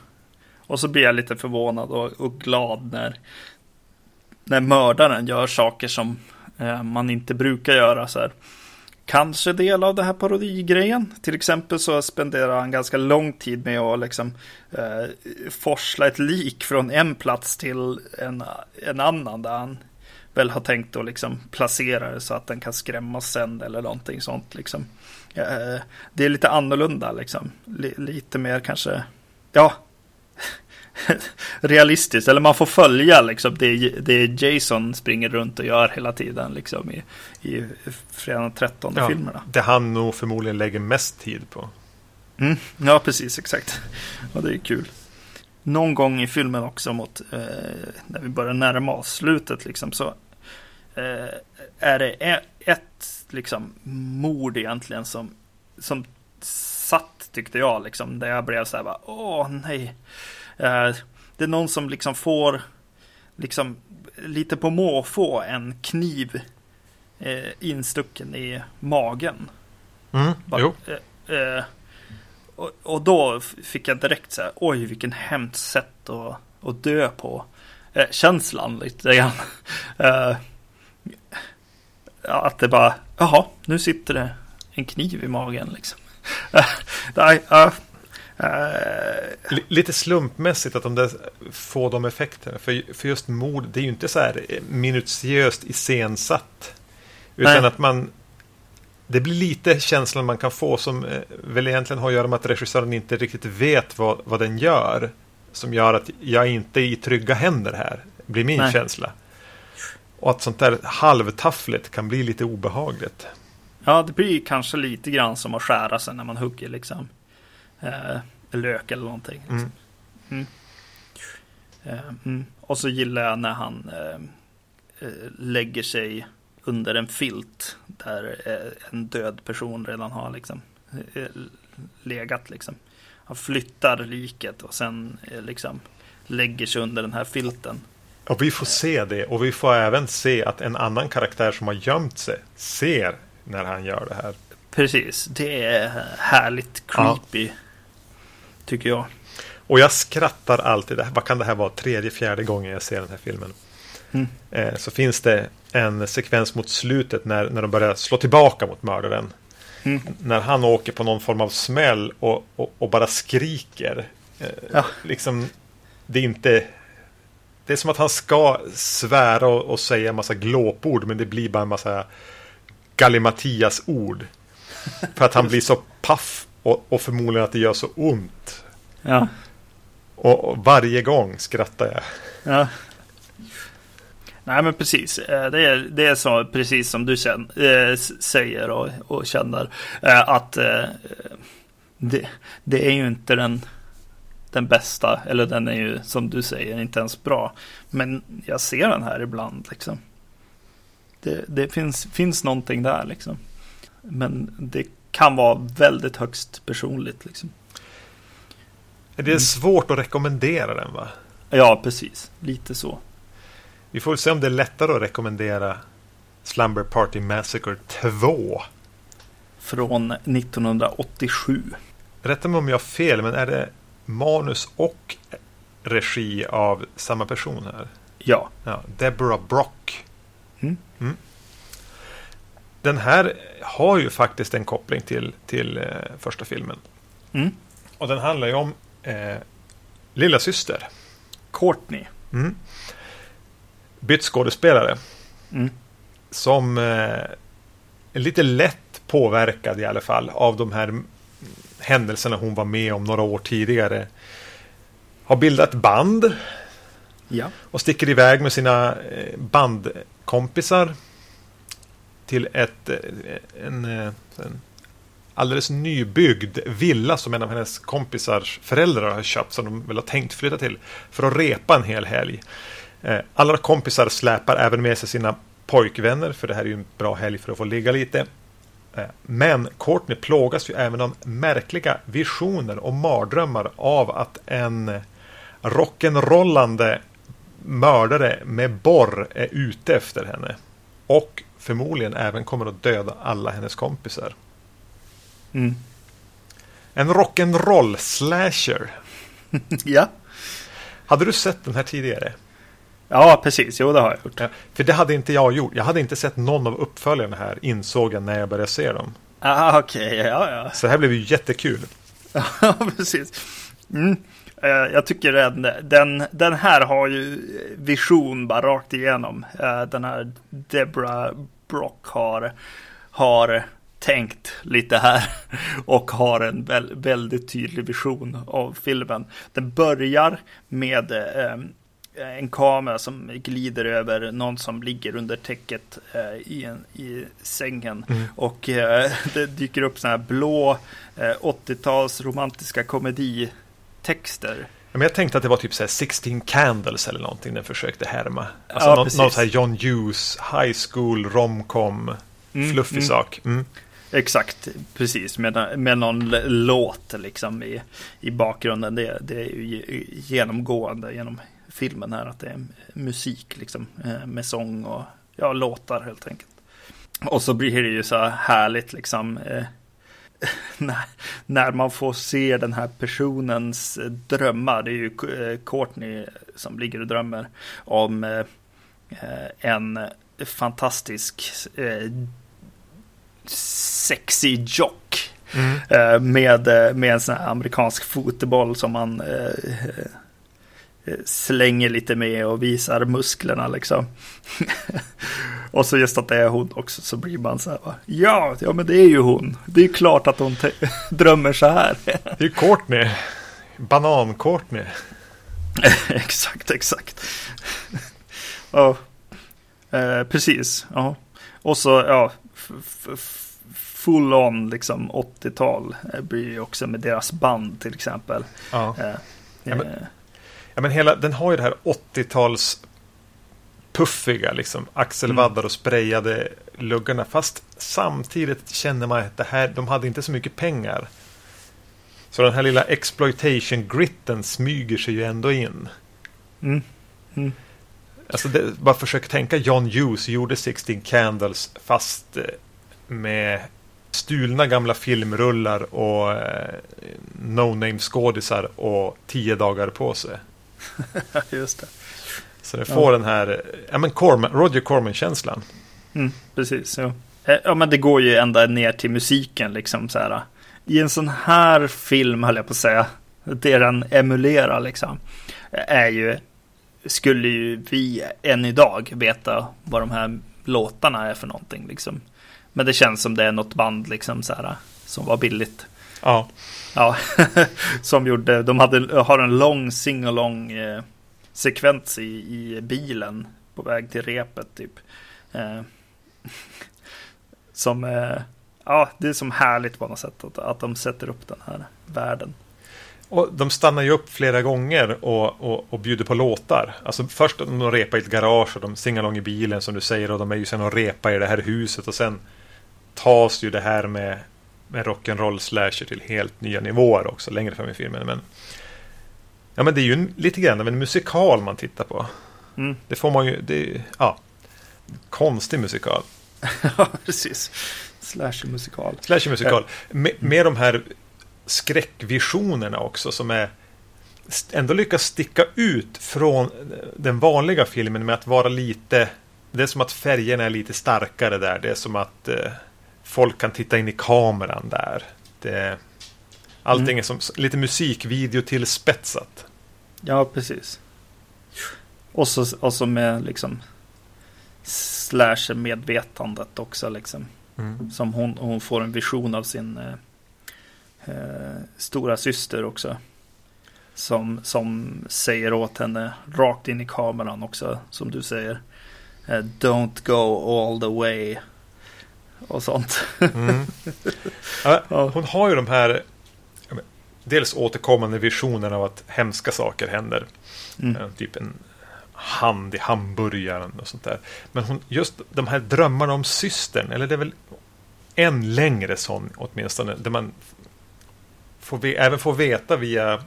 Och så blir jag lite förvånad och, och glad när, när mördaren gör saker som eh, man inte brukar göra. Så här. Kanske del av det här parodigrejen. Till exempel så spenderar han ganska lång tid med att liksom, eh, forsla ett lik från en plats till en, en annan. Där han väl har tänkt att liksom placera det så att den kan skrämmas sen eller någonting sånt. Liksom. Eh, det är lite annorlunda liksom. L lite mer kanske, ja, (laughs) realistiskt. Eller man får följa liksom det, det Jason springer runt och gör hela tiden liksom i, i fredag den 13 ja, filmerna. Det han nog förmodligen lägger mest tid på. Mm, ja, precis, exakt. Och det är kul. Någon gång i filmen också mot eh, när vi börjar närma oss slutet liksom så eh, är det ett liksom mord egentligen som, som satt tyckte jag liksom. Där jag blev så här bara, åh nej. Eh, det är någon som liksom får liksom lite på måfå en kniv eh, instucken i magen. Mm, bara, jo. Eh, eh, och, och, då fick jag direkt så här, oj vilken hemskt sätt att, att dö på. Eh, känslan lite grann. (laughs) Eh, att det bara, jaha, nu sitter det en kniv i magen liksom. (laughs) Nej, uh, uh, Lite slumpmässigt att de där får de effekterna. För, för just mord, det är ju inte så här minutiöst iscensatt. Utan nej. att man det blir lite känslan man kan få som eh, väl egentligen har att göra med att regissören inte riktigt vet vad, vad den gör. Som gör att jag inte är i trygga händer här. Blir min Nej. känsla. Och att sånt där halvtaffligt kan bli lite obehagligt. Ja, det blir kanske lite grann som att skära sig när man hugger liksom. Eh, lök eller någonting. Liksom. Mm. Mm. Eh, mm. Och så gillar jag när han eh, eh lägger sig under en filt där eh, en död person redan har liksom legat liksom. Han flyttar liket och sen liksom lägger sig under den här filten. Och vi får se det och vi får även se att en annan karaktär som har gömt sig ser när han gör det här. Precis, det är härligt creepy. Ja. Tycker jag. Och jag skrattar alltid. Vad kan det här vara? Tredje, fjärde gången jag ser den här filmen. Mm. Eh, så finns det en sekvens mot slutet när, när de börjar slå tillbaka mot mördaren. Mm. När han åker på någon form av smäll och, och, och bara skriker. Eh, ja. Liksom, det är inte det är som att han ska svära och, och säga en massa glåpord men det blir bara en massa Gallimatias-ord. För att han blir så paff och, och, förmodligen att det gör så ont. Ja. Och, och varje gång skrattar jag. Ja. Nej men precis, eh, det är, det är så precis som du sen, äh, säger och, och känner. Äh, att äh, det, det är ju inte den den bästa, eller den är ju som du säger inte ens bra. Men jag ser den här ibland liksom. Det, det finns, finns någonting där liksom. Men det kan vara väldigt högst personligt liksom. Det är mm. svårt att rekommendera den va? Ja, precis. Lite så. Vi får se om det är lättare att rekommendera Slumber Party Massacre 2. Från 1987. Rätta mig om jag har fel, men är det manus och regi av samma person här. Ja. ja Deborah Brock. Mm. Mm. Den här har ju faktiskt en koppling till, till eh, första filmen. Mm. Och den handlar ju om eh, lilla syster. Courtney. Mm. Bytt skådespelare. Mm. Som eh, är lite lätt påverkad i alla fall av de här händelserna hon var med om några år tidigare. har bildat band. Ja. Och sticker iväg med sina eh, bandkompisar. Till ett, eh, en, eh, en alldeles nybyggd villa som en av hennes kompisars föräldrar har köpt. Som de väl har tänkt flytta till. För att repa en hel helg. Alla kompisar släpar även med sig sina pojkvänner. För det här är ju en bra helg för att få ligga lite. Men Courtney plågas ju även av märkliga visioner och mardrömmar av att en rock'n'rollande mördare med borr är ute efter henne. Och förmodligen även kommer att döda alla hennes kompisar. Mm. En rock'n'roll slasher. (laughs) ja. Hade du sett den här tidigare? Ja, precis. Jo, det har jag gjort. Ja, för det hade inte jag gjort. Jag hade inte sett någon av uppföljarna här, insåg jag när jag började se dem. Ah, okej. Okay. Ja, ja. Så det här blev ju jättekul. (laughs) Ja, precis. Mm. Eh, jag tycker den, den, den här har ju vision bara rakt igenom. Eh, den här Debra Brock har, har tänkt lite här (laughs) och har en väldigt tydlig vision av filmen. Den börjar med eh, en kamera som glider över någon som ligger under täcket i, en, i sängen. Mm. Och (laughs) det dyker upp sådana här blå 80-tals romantiska komeditexter. Men jag tänkte att det var typ så 16 Candles eller någonting den försökte härma. Alltså ja, någon, någon så här John Hughes, High School, romcom, mm, fluffig mm. sak. Mm. Exakt, precis. Med, med någon låt liksom i, i bakgrunden. Det, det är ju genomgående genom filmen här. Att det är musik liksom. Eh, med sång och ja, låtar helt enkelt. Och så blir det ju så här härligt liksom. Eh, (laughs) när, när man får se den här personens drömmar. Det är ju eh, Courtney som ligger och drömmer om eh, en fantastisk eh, sexy jock. Mm. Med, med en sån här amerikansk fotboll som man slänger lite med och visar musklerna liksom. (laughs) och så just att det är hon också så blir man så här. Ja, ja men det är ju hon. Det är klart att hon (laughs) drömmer så här. det är ju Courtney. Banan-Courtney. (laughs) exakt, exakt. ja, eh, precis. Ja. Och så, ja, full on liksom 80-tal blir ju också med deras band till exempel. Ja. Eh, ja, men, eh, ja, men hela, den har ju det här 80-tals puffiga liksom. Axelvaddar mm. och sprayade luggarna. Fast samtidigt känner man att det här, de hade inte så mycket pengar. Så den här lilla exploitation gritten smyger sig ju ändå in. Mm. Mm. Alltså det, bara försök tänka John Hughes gjorde 16 Candles fast eh, med stulna gamla filmrullar och eh, no-name skådisar och tio dagar på sig. (laughs) Just det. Så det får ja. den här ja, men Corman, Roger Corman-känslan. Mm, precis, ja. Eh, ja, men det går ju ända ner till musiken liksom så här. I en sån här film höll jag på att säga. Det den emulerar liksom. Är ju, skulle ju vi än idag veta vad de här låtarna är för någonting liksom. Men det känns som det är något band liksom så här. Som var billigt. Ja. Ja, (laughs) som gjorde, de hade, har en lång singalong eh, sekvens i, i bilen på väg till repet typ. Eh, (laughs) som, eh, ja, det är som härligt på något sätt att, att de sätter upp den här världen. Och de stannar ju upp flera gånger och, och, och bjuder på låtar. Alltså först de repar i ett garage och de singalong i bilen som du säger och de är ju sen och repa i det här huset och sen tas ju det här med med rock'n'roll slasher till helt nya nivåer också längre fram i filmen. Men, ja, men det är ju en, lite grann av en musikal man tittar på. Mm. Det får man ju, det, ja, konstig musikal. (laughs) ja, precis. Slasher-musikal. Slasher-musikal. Med, med de här skräckvisionerna också som är ändå lyckas sticka ut från den vanliga filmen med att vara lite Det är som att färgerna är lite starkare där. Det är som att eh, folk kan titta in i kameran där. Det, allting mm. är som lite musikvideo till spetsat. Ja, precis. Och så, och så med liksom slasher-medvetandet också liksom. Mm. Som hon, hon får en vision av sin eh, eh, stora syster också. som, som säger åt henne rakt in i kameran också, som du säger. Eh, Don't go all the way. Och sånt. Mm. (laughs) Ja, hon har ju de här dels återkommande visionerna av att hemska saker händer. Mm. Eh, typ en hand i hamburgaren och sånt där. Men hon, just de här drömmarna om systern, eller det är väl en längre sån åtminstone, där man får även får veta via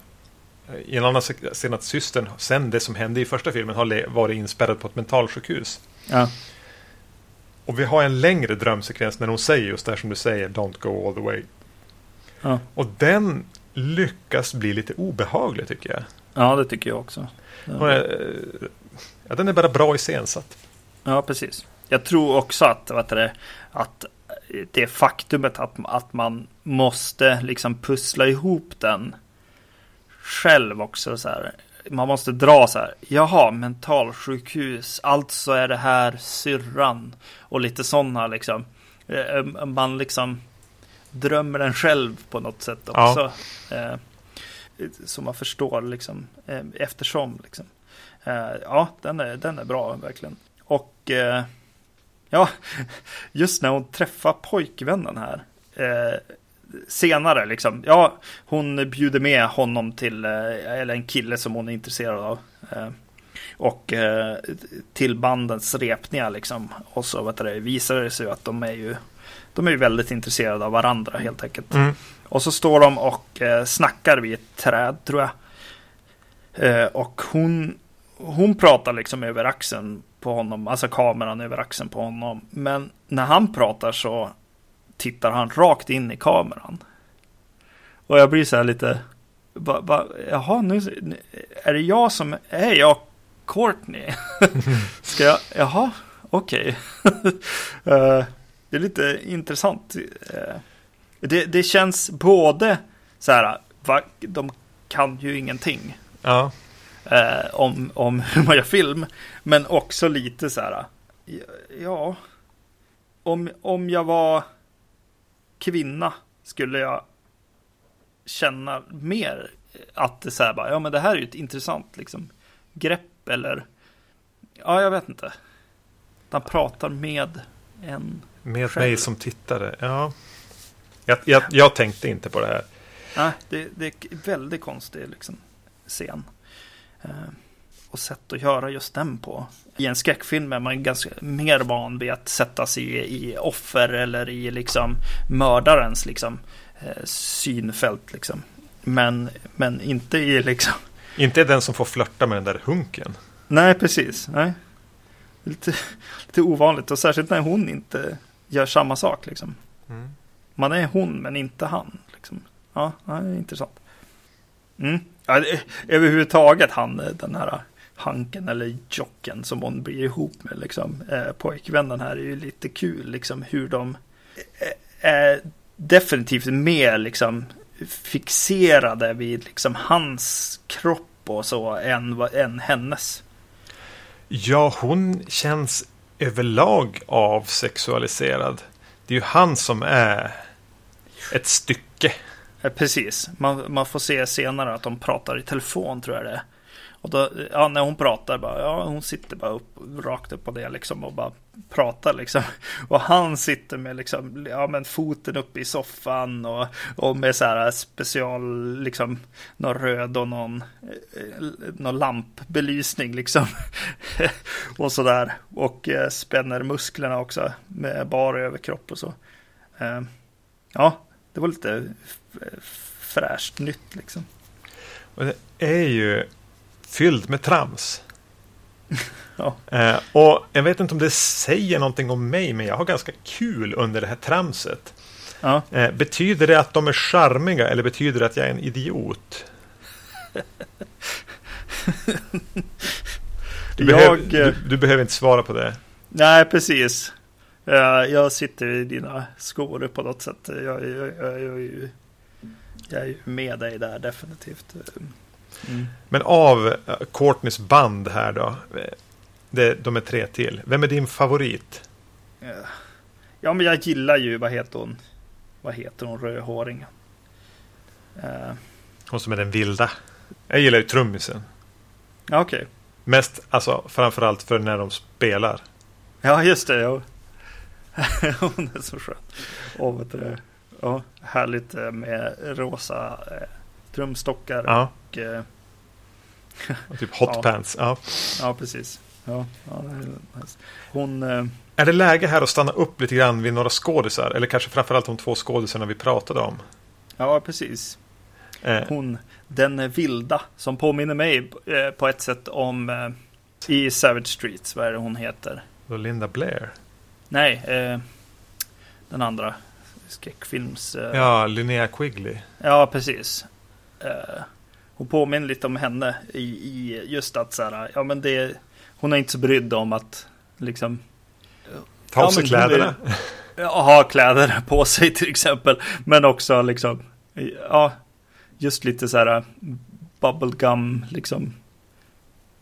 i en annan scen att systern, sen det som hände i första filmen, har varit inspärrad på ett mentalsjukhus. Ja. Och vi har en längre drömsekvens när hon säger just det här som du säger, Don't go all the way. Ja. Och den lyckas bli lite obehaglig tycker jag. Ja, det tycker jag också. Ja. Är, ja, den är bara bra iscensatt. Ja, precis. Jag tror också att, vet du, att det faktumet att, att man måste liksom pussla ihop den själv också så här. Man måste dra så här. Jaha, mentalsjukhus. Alltså är det här syrran. Och lite sådana liksom. Eh, man liksom drömmer den själv på något sätt också. Ja. Eh, så man förstår liksom eh, eftersom. Liksom. Ja, den är, den är bra verkligen. Och ja, (laughs) just när hon träffar pojkvännen här senare liksom. Ja, hon bjuder med honom till, eh, eller en kille som hon är intresserad av. Eh, och eh, till bandens repningar liksom. Och så vet du, visar det sig att de är ju de är ju väldigt intresserade av varandra helt enkelt. Mm. Och så står de och snackar vid ett träd tror jag. och hon, hon pratar liksom över axeln på honom, alltså kameran över axeln på honom. Men när han pratar så tittar han rakt in i kameran. Och jag blir så här lite, ba, ba, jaha, nu är det jag som, är jag Courtney? (laughs) Ska jag, jaha, okej. Okay. (laughs) uh, det är lite intressant. Uh, det, det känns både så här, va, de kan ju ingenting. Ja. Uh, om, om (laughs) hur man gör film. Men också lite så här, ja, om, om jag var kvinna skulle jag känna mer att det så här bara, ja men det här är ju ett intressant liksom grepp eller ja, jag vet inte. Han pratar med en Med själv. mig som tittare, ja. Jag, jag, jag, tänkte inte på det här. Nej, det, det är väldigt konstig liksom, scen. Uh, och sätt att göra just den på. I en skräckfilm är man ganska mer van vid att sätta sig i, i offer eller i liksom mördarens liksom, eh, synfält. Liksom. Men, men inte i liksom... Inte den som får flörta med den där hunken. Nej, precis. Nej. Lite, lite ovanligt och särskilt när hon inte gör samma sak. Liksom. Mm. Man är hon men inte han. Liksom. Ja, det är intressant. Mm. Ja, överhuvudtaget han, den här Hanken eller Jocken som hon blir ihop med liksom. Eh, pojkvännen här är ju lite kul liksom hur de eh, är definitivt mer liksom fixerade vid liksom hans kropp och så än, än hennes. Ja, hon känns överlag avsexualiserad. Det är ju han som är ett stycke. Precis, man, man får se senare att de pratar i telefon tror jag det är. Och då, ja, när hon pratar, bara, ja, hon sitter bara upp, rakt upp på det liksom och bara pratar liksom. (laughs) Och han sitter med liksom, ja men foten uppe i soffan och, och med så här special, liksom, någon röd och någon, eh, någon lampbelysning liksom. (laughs) och sådär. Och eh, spänner musklerna också med bar överkropp och så. Eh, ja, det var lite fräscht nytt liksom. Och det är ju fylld med trams. (laughs) ja. eh, och jag vet inte om det säger någonting om mig, men jag har ganska kul under det här tramset. Ja. Eh, betyder det att de är charmiga eller betyder det att jag är en idiot? (laughs) Du, behöver, jag, du, du, behöver inte svara på det. Nej, precis. Jag sitter i dina skor på något sätt. Jag, jag, jag, jag, jag är ju med dig där definitivt. Mm. Men av uh, Courtneys band här då. Det, de är tre till. Vem är din favorit? Ja, men jag gillar ju, vad heter hon? Vad heter hon, rödhåringen? Uh, hon som är den vilda? Jag gillar ju trummisen. Ja, okej. Mest, alltså framförallt för när de spelar. Ja, just det. Ja. (laughs) Hon är så skön. Och ja, härligt eh, med rosa trumstockar. Ja, Och, eh, och typ hot (laughs) Ja. Ja. ja, precis. Ja. Hon, eh, Är det läge här att stanna upp lite grann vid några skådisar? Eller kanske framförallt de två skådisarna vi pratade om? ja, precis. Eh, Hon, den vilda, som påminner mig eh, på ett sätt om eh, i Savage Streets. Vad är det hon heter? Linda Blair. Nej, eh, den andra skräckfilms... Eh, Ja, Linnea Quigley. Ja, precis. Eh, hon påminner lite om henne i, i just att så här, ja men det, hon är inte så brydd om att liksom Ta Ja, av sig men hon kläderna. ha kläder på sig till exempel. Men också liksom, ja, just lite så här bubblegum, liksom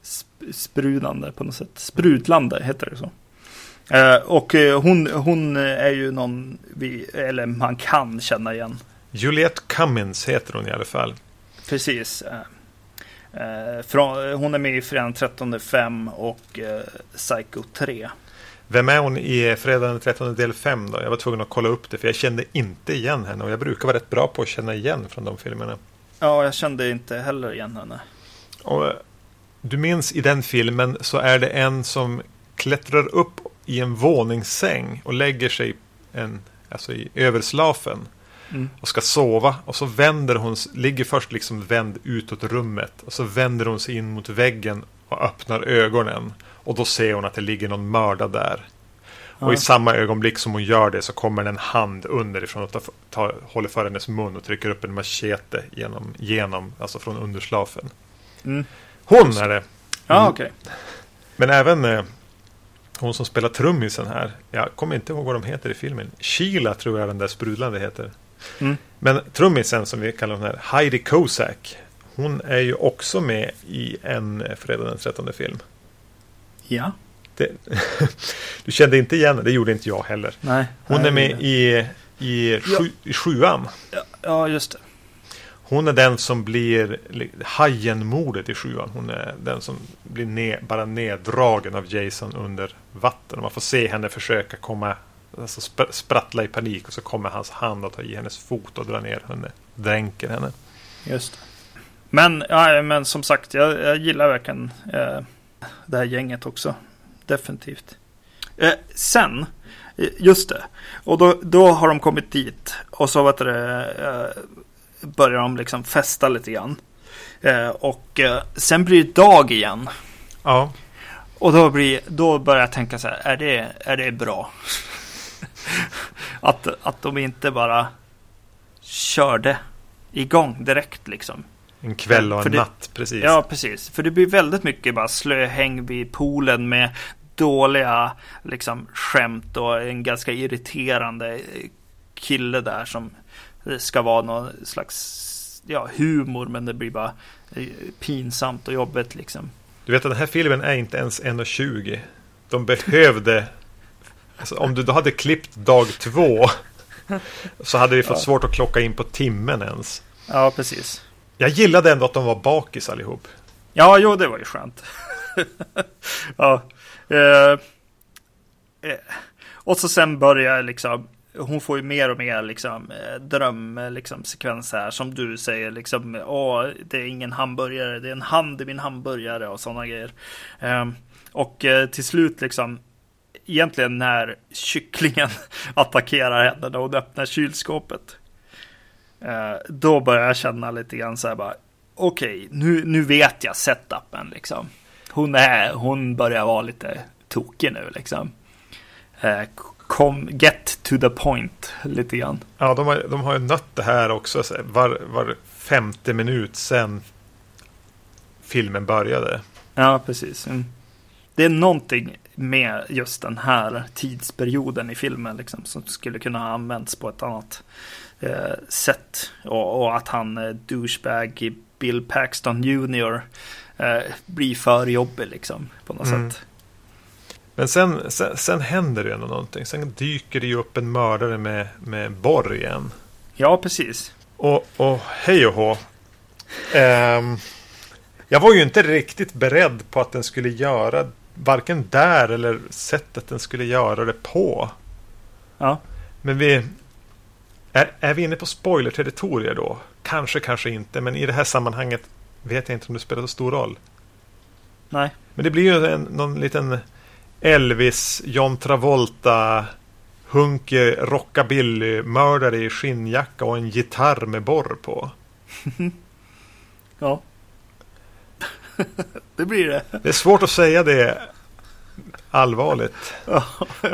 sp- sprudlande på något sätt. Sprudlande heter det så. Eh, och eh, hon, hon är ju någon vi, eller man kan känna igen. Juliette Cummins heter hon i alla fall. Precis. Eh, eh, från, hon är med i Fredagen 13 5 och eh, Psycho 3. Vem är hon i Fredagen den 13 del 5 då? Jag var tvungen att kolla upp det för jag kände inte igen henne och jag brukar vara rätt bra på att känna igen från de filmerna. Ja, jag kände inte heller igen henne. Och, du minns i den filmen så är det en som klättrar upp i en våningssäng och lägger sig en, alltså i överslafen Mm. och ska sova och så vänder hon, ligger först liksom vänd utåt rummet och så vänder hon sig in mot väggen och öppnar ögonen och då ser hon att det ligger någon mördad där. Och Ja. i samma ögonblick som hon gör det så kommer en hand underifrån och tar, tar, håller för hennes mun och trycker upp en machete genom, genom alltså från underslafen. Mm. Hon är det! Ja, Mm. okej. Men även eh, hon som spelar trummisen här. Jag kommer inte ihåg vad de heter i filmen. Sheila tror jag den där sprudlande heter. Mm. Men trummisen som vi kallar här, Heidi Kozak. Hon är ju också med i en Fredag den 13 film. Ja, Det, (laughs) du kände inte igen henne, det gjorde inte jag heller. nej. Hon nej, är med i, i, sju, i sjuan. Ja, ja, just det. Hon är den som blir li- Hajen-mordet i sjuan. Hon är den som blir ne- bara neddragen av Jason under vatten. Man får se henne försöka komma, alltså sp- sprattla i panik. Och så kommer hans hand att ta i hennes fot och dra ner henne. Dränker henne. Just det. Men, ja, men som sagt, jag, jag gillar verkligen eh, det här gänget också. Definitivt. Eh, sen, eh, just det. Och då, då har de kommit dit. Och så vet du, eh, börjar de liksom festa lite grann. Eh, och eh, sen blir det dag igen. Ja, Och då, blir, då börjar jag tänka så här, är det, är det bra? Att, att de inte bara körde igång direkt liksom. en kväll och en det- natt. Precis. Ja, precis. För det blir väldigt mycket bara slöhäng vid poolen med dåliga liksom, skämt och en ganska irriterande kille där som ska vara någon slags ja, humor men det blir bara eh, pinsamt och jobbigt liksom. Du vet att den här filmen är inte ens 1,20. De behövde... Alltså, om du då hade klippt dag två så hade vi fått Ja. svårt att klocka in på timmen ens. Ja, precis. Jag gillade ändå att de var bakis allihop. Ja, jo, det var ju skönt. (laughs) ja. Eh, eh, och så sen börjar liksom, hon får ju mer och mer liksom eh, dröm, eh, liksom sekvens här som du säger liksom, åh, det är ingen hamburgare, det är en hand i min hamburgare och sådana grejer. Eh, och eh, till slut liksom, egentligen när kycklingen (laughs) attackerar henne när hon öppnar kylskåpet. Eh, då börjar jag känna lite grann så här bara, okej, nu, nu vet jag setupen liksom. Hon, är, hon börjar vara lite tokig nu liksom. Eh, kom, get to the point lite grann. Ja, de har, de har ju nött det här också var, var femte minut sen filmen började. Ja, precis. Mm. Det är någonting med just den här tidsperioden i filmen liksom, som skulle kunna ha använts på ett annat eh, sätt. Och, och att han, eh, douchebag Bill Paxton Jr. Eh, blir för jobbig liksom, på något Mm. sätt. Men sen, sen, sen händer det ändå någonting. Sen dyker det ju upp en mördare med, med borr igen. Ja, precis. Och, och hej och hå. Ehm, Jag var ju inte riktigt beredd på att den skulle göra varken där eller sättet den skulle göra det på. Ja. Men vi... Är, är vi inne på spoiler-territorier då? Kanske, kanske inte. Men i det här sammanhanget vet jag inte om det spelar så stor roll. Nej. Men det blir ju en, någon liten Elvis, John Travolta, hunkig rockabilly-mördare i skinnjacka och en gitarr med borr på. (laughs) Ja. (laughs) det blir det. Det är svårt att säga det allvarligt. (laughs)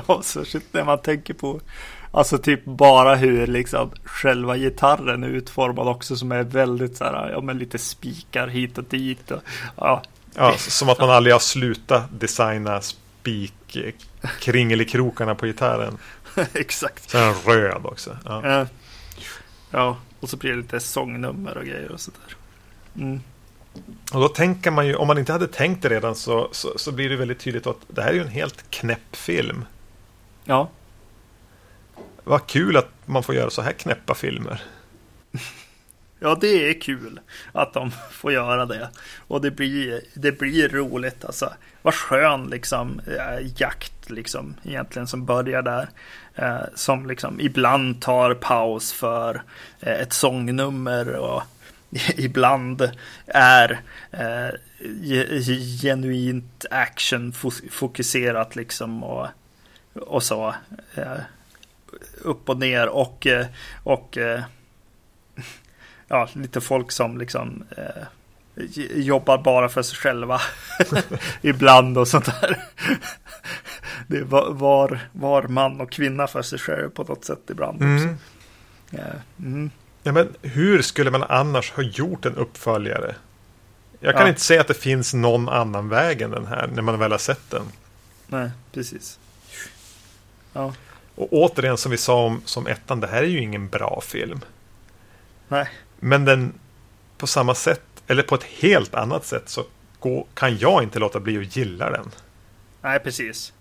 ja, särskilt när man tänker på Alltså typ bara hur liksom själva gitarren är utformad också som är väldigt så här, ja men lite spikar hit och dit. Och, ja. ja, som att man aldrig har slutat designa spik kringelikrokarna på gitarren. (laughs) Exakt. Den röd också. Ja. ja, och så blir det lite sångnummer och grejer och sådär. Mm. Och då tänker man ju, om man inte hade tänkt det redan så, så, så, blir det väldigt tydligt att det här är ju en helt knäpp film. Ja. Vad kul att man får göra så här knäppa filmer. (laughs) Ja, det är kul att de får göra det. Och det blir, det blir roligt alltså. Vad skön liksom äh, jakt liksom egentligen som börjar där. Äh, som liksom ibland tar paus för äh, ett sångnummer och (laughs) ibland är genuint actionfokuserat liksom och, och så upp och ner och, eh, och eh, (laughs) ja, lite folk som liksom eh, jobbar bara för sig själva (laughs) ibland och sånt där. Det var, var man och kvinna för sig själv på något sätt ibland också. Mm. Mm. Ja, men hur skulle man annars ha gjort en uppföljare? Jag kan ja. inte säga att det finns någon annan väg än den här när man väl har sett den. Nej, precis. Ja. Och återigen som vi sa om som ettan, det här är ju ingen bra film. Nej. Men den på samma sätt, eller på ett helt annat sätt, så kan jag inte låta bli att gilla den. Nej, precis.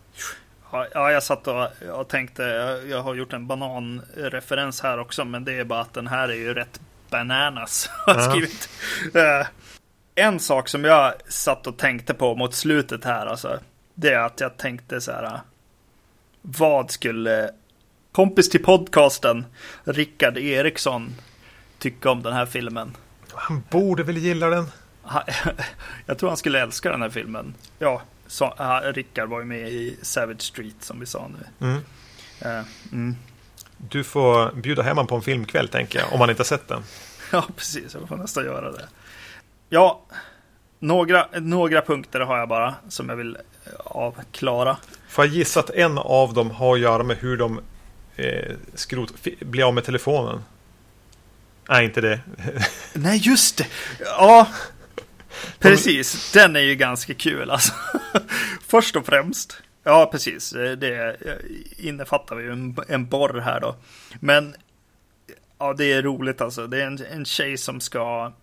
Ja, jag satt och, och tänkte, jag har gjort en bananreferens här också, men det är bara att den här är ju rätt bananas. (laughs) Har ja. skrivit. Uh, en sak som jag satt och tänkte på mot slutet här, alltså, det är att jag tänkte så här vad skulle kompis till podcasten, Rickard Eriksson, tycka om den här filmen? Han borde väl gilla den? (laughs) Jag tror han skulle älska den här filmen. Ja, så, Rickard var ju med i Savage Street som vi sa nu. Mm. Uh, mm. Du får bjuda hem honom på en filmkväll tänker jag, om han inte har sett den. Ja, precis. Jag får nästan göra det. Ja, några, några punkter har jag bara som jag vill avklara. Får jag gissa att en av dem har att göra med hur de eh, skrot, blir av med telefonen? Nej, inte det. Nej, just det. Ja, precis. Den är ju ganska kul alltså. (laughs) Först och främst. Ja, precis. Det innefattar ju en, en borr här då. Men ja, det är roligt alltså. Det är en, en tjej som ska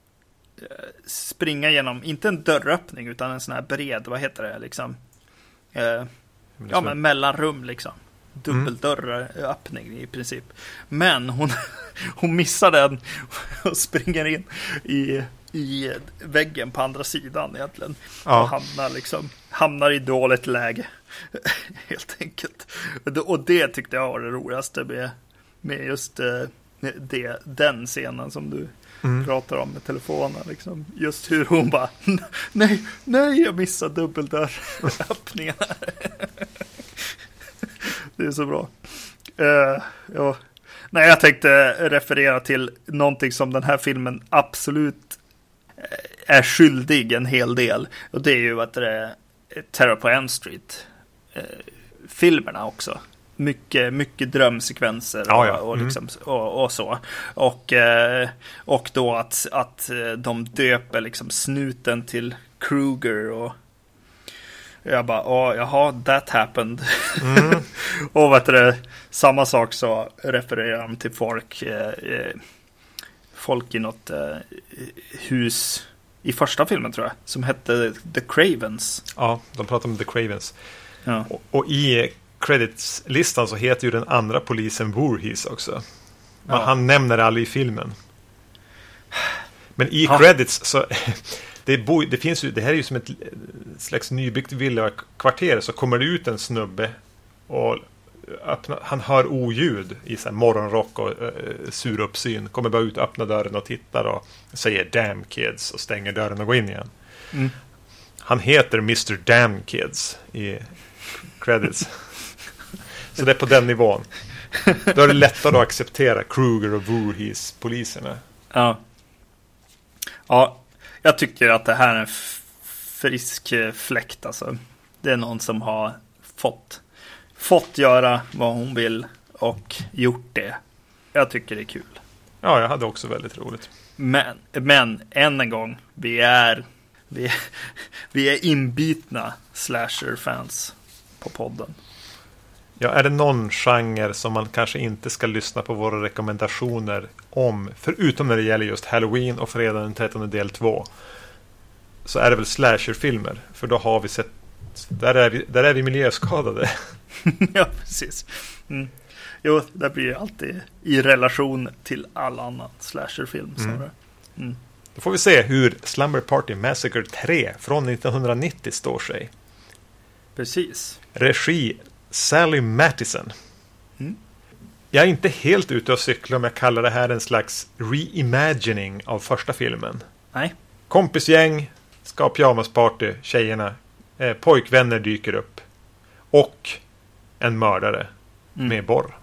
eh, springa genom, inte en dörröppning, utan en sån här bred, vad heter det, liksom. Eh, ja, men mellanrum liksom. Dubbeldörröppning mm. i princip. Men hon, (laughs) hon missar den och springer in i, i väggen på andra sidan egentligen. Ja. Och hamnar, liksom, hamnar i dåligt läge. (laughs) Helt enkelt. Och det tyckte jag var det roligaste med, med just eh, det, den scenen som du mm. pratar om med telefonen. Liksom. Just hur hon bara, (laughs) nej, nej, jag missade dubbeldörröppningen. (laughs) det är så bra. Uh, ja. Nej, jag tänkte referera till någonting som den här filmen absolut är skyldig en hel del. Och det är ju att det är Terror på M Street. Eh, filmerna också mycket, mycket drömsekvenser ja, ja. Och, och, liksom, mm. och, och, så. Och, eh, och då att, att eh, de döper liksom snuten till Kruger och jag bara, oh, jaha, that happened. Mm. (laughs) och vet du, samma sak så refererar han till folk, eh, folk i något eh, hus i första filmen tror jag, som hette The Cravens. Ja, de pratar om The Cravens. Ja. Och, och, i credits-listan så heter ju den andra polisen Voorhees också. Men ja. han nämner det aldrig i filmen. Men i ja. credits så (laughs) det, bo, det, finns ju, det här är ju som ett slags nybyggt villakvarter. Så kommer det ut en snubbe och öppna, han hör oljud i så morgonrock och uh, sur uppsyn. Kommer bara ut, öppnar dörren och tittar och säger Damn kids och stänger dörren och går in igen. Mm. Han heter Mr Damn Kids i credits. så det är på den nivån. Då är det lättare att acceptera Kruger och Voorhees poliserna. Ja. Ja, jag tycker att det här är en frisk fläkt alltså. Det är någon som har fått, fått göra vad hon vill och gjort det. Jag tycker det är kul. Ja, jag hade också väldigt roligt. Men, men än en gång, vi är, vi är, (laughs) vi är inbitna slasher-fans på podden. Ja, är det någon genre som man kanske inte ska lyssna på våra rekommendationer om, förutom när det gäller just Halloween och fredag den 13 del 2, så är det väl slasherfilmer. För då har vi sett, där är vi, där är vi miljöskadade. (laughs) (laughs) ja, precis. Mm. Jo, det blir alltid i relation till all annan slasherfilm. Mm. Mm. Då får vi se hur Slumber Party Massacre 3 från 1990 står sig. Precis. Regi Sally Mattison. Mm. Jag är inte helt ute och cyklar om jag kallar det här en slags reimagining av första filmen. Nej. Kompisgäng, ska ha pyjamasparty, tjejerna, eh, pojkvänner dyker upp. Och en mördare mm. med borr.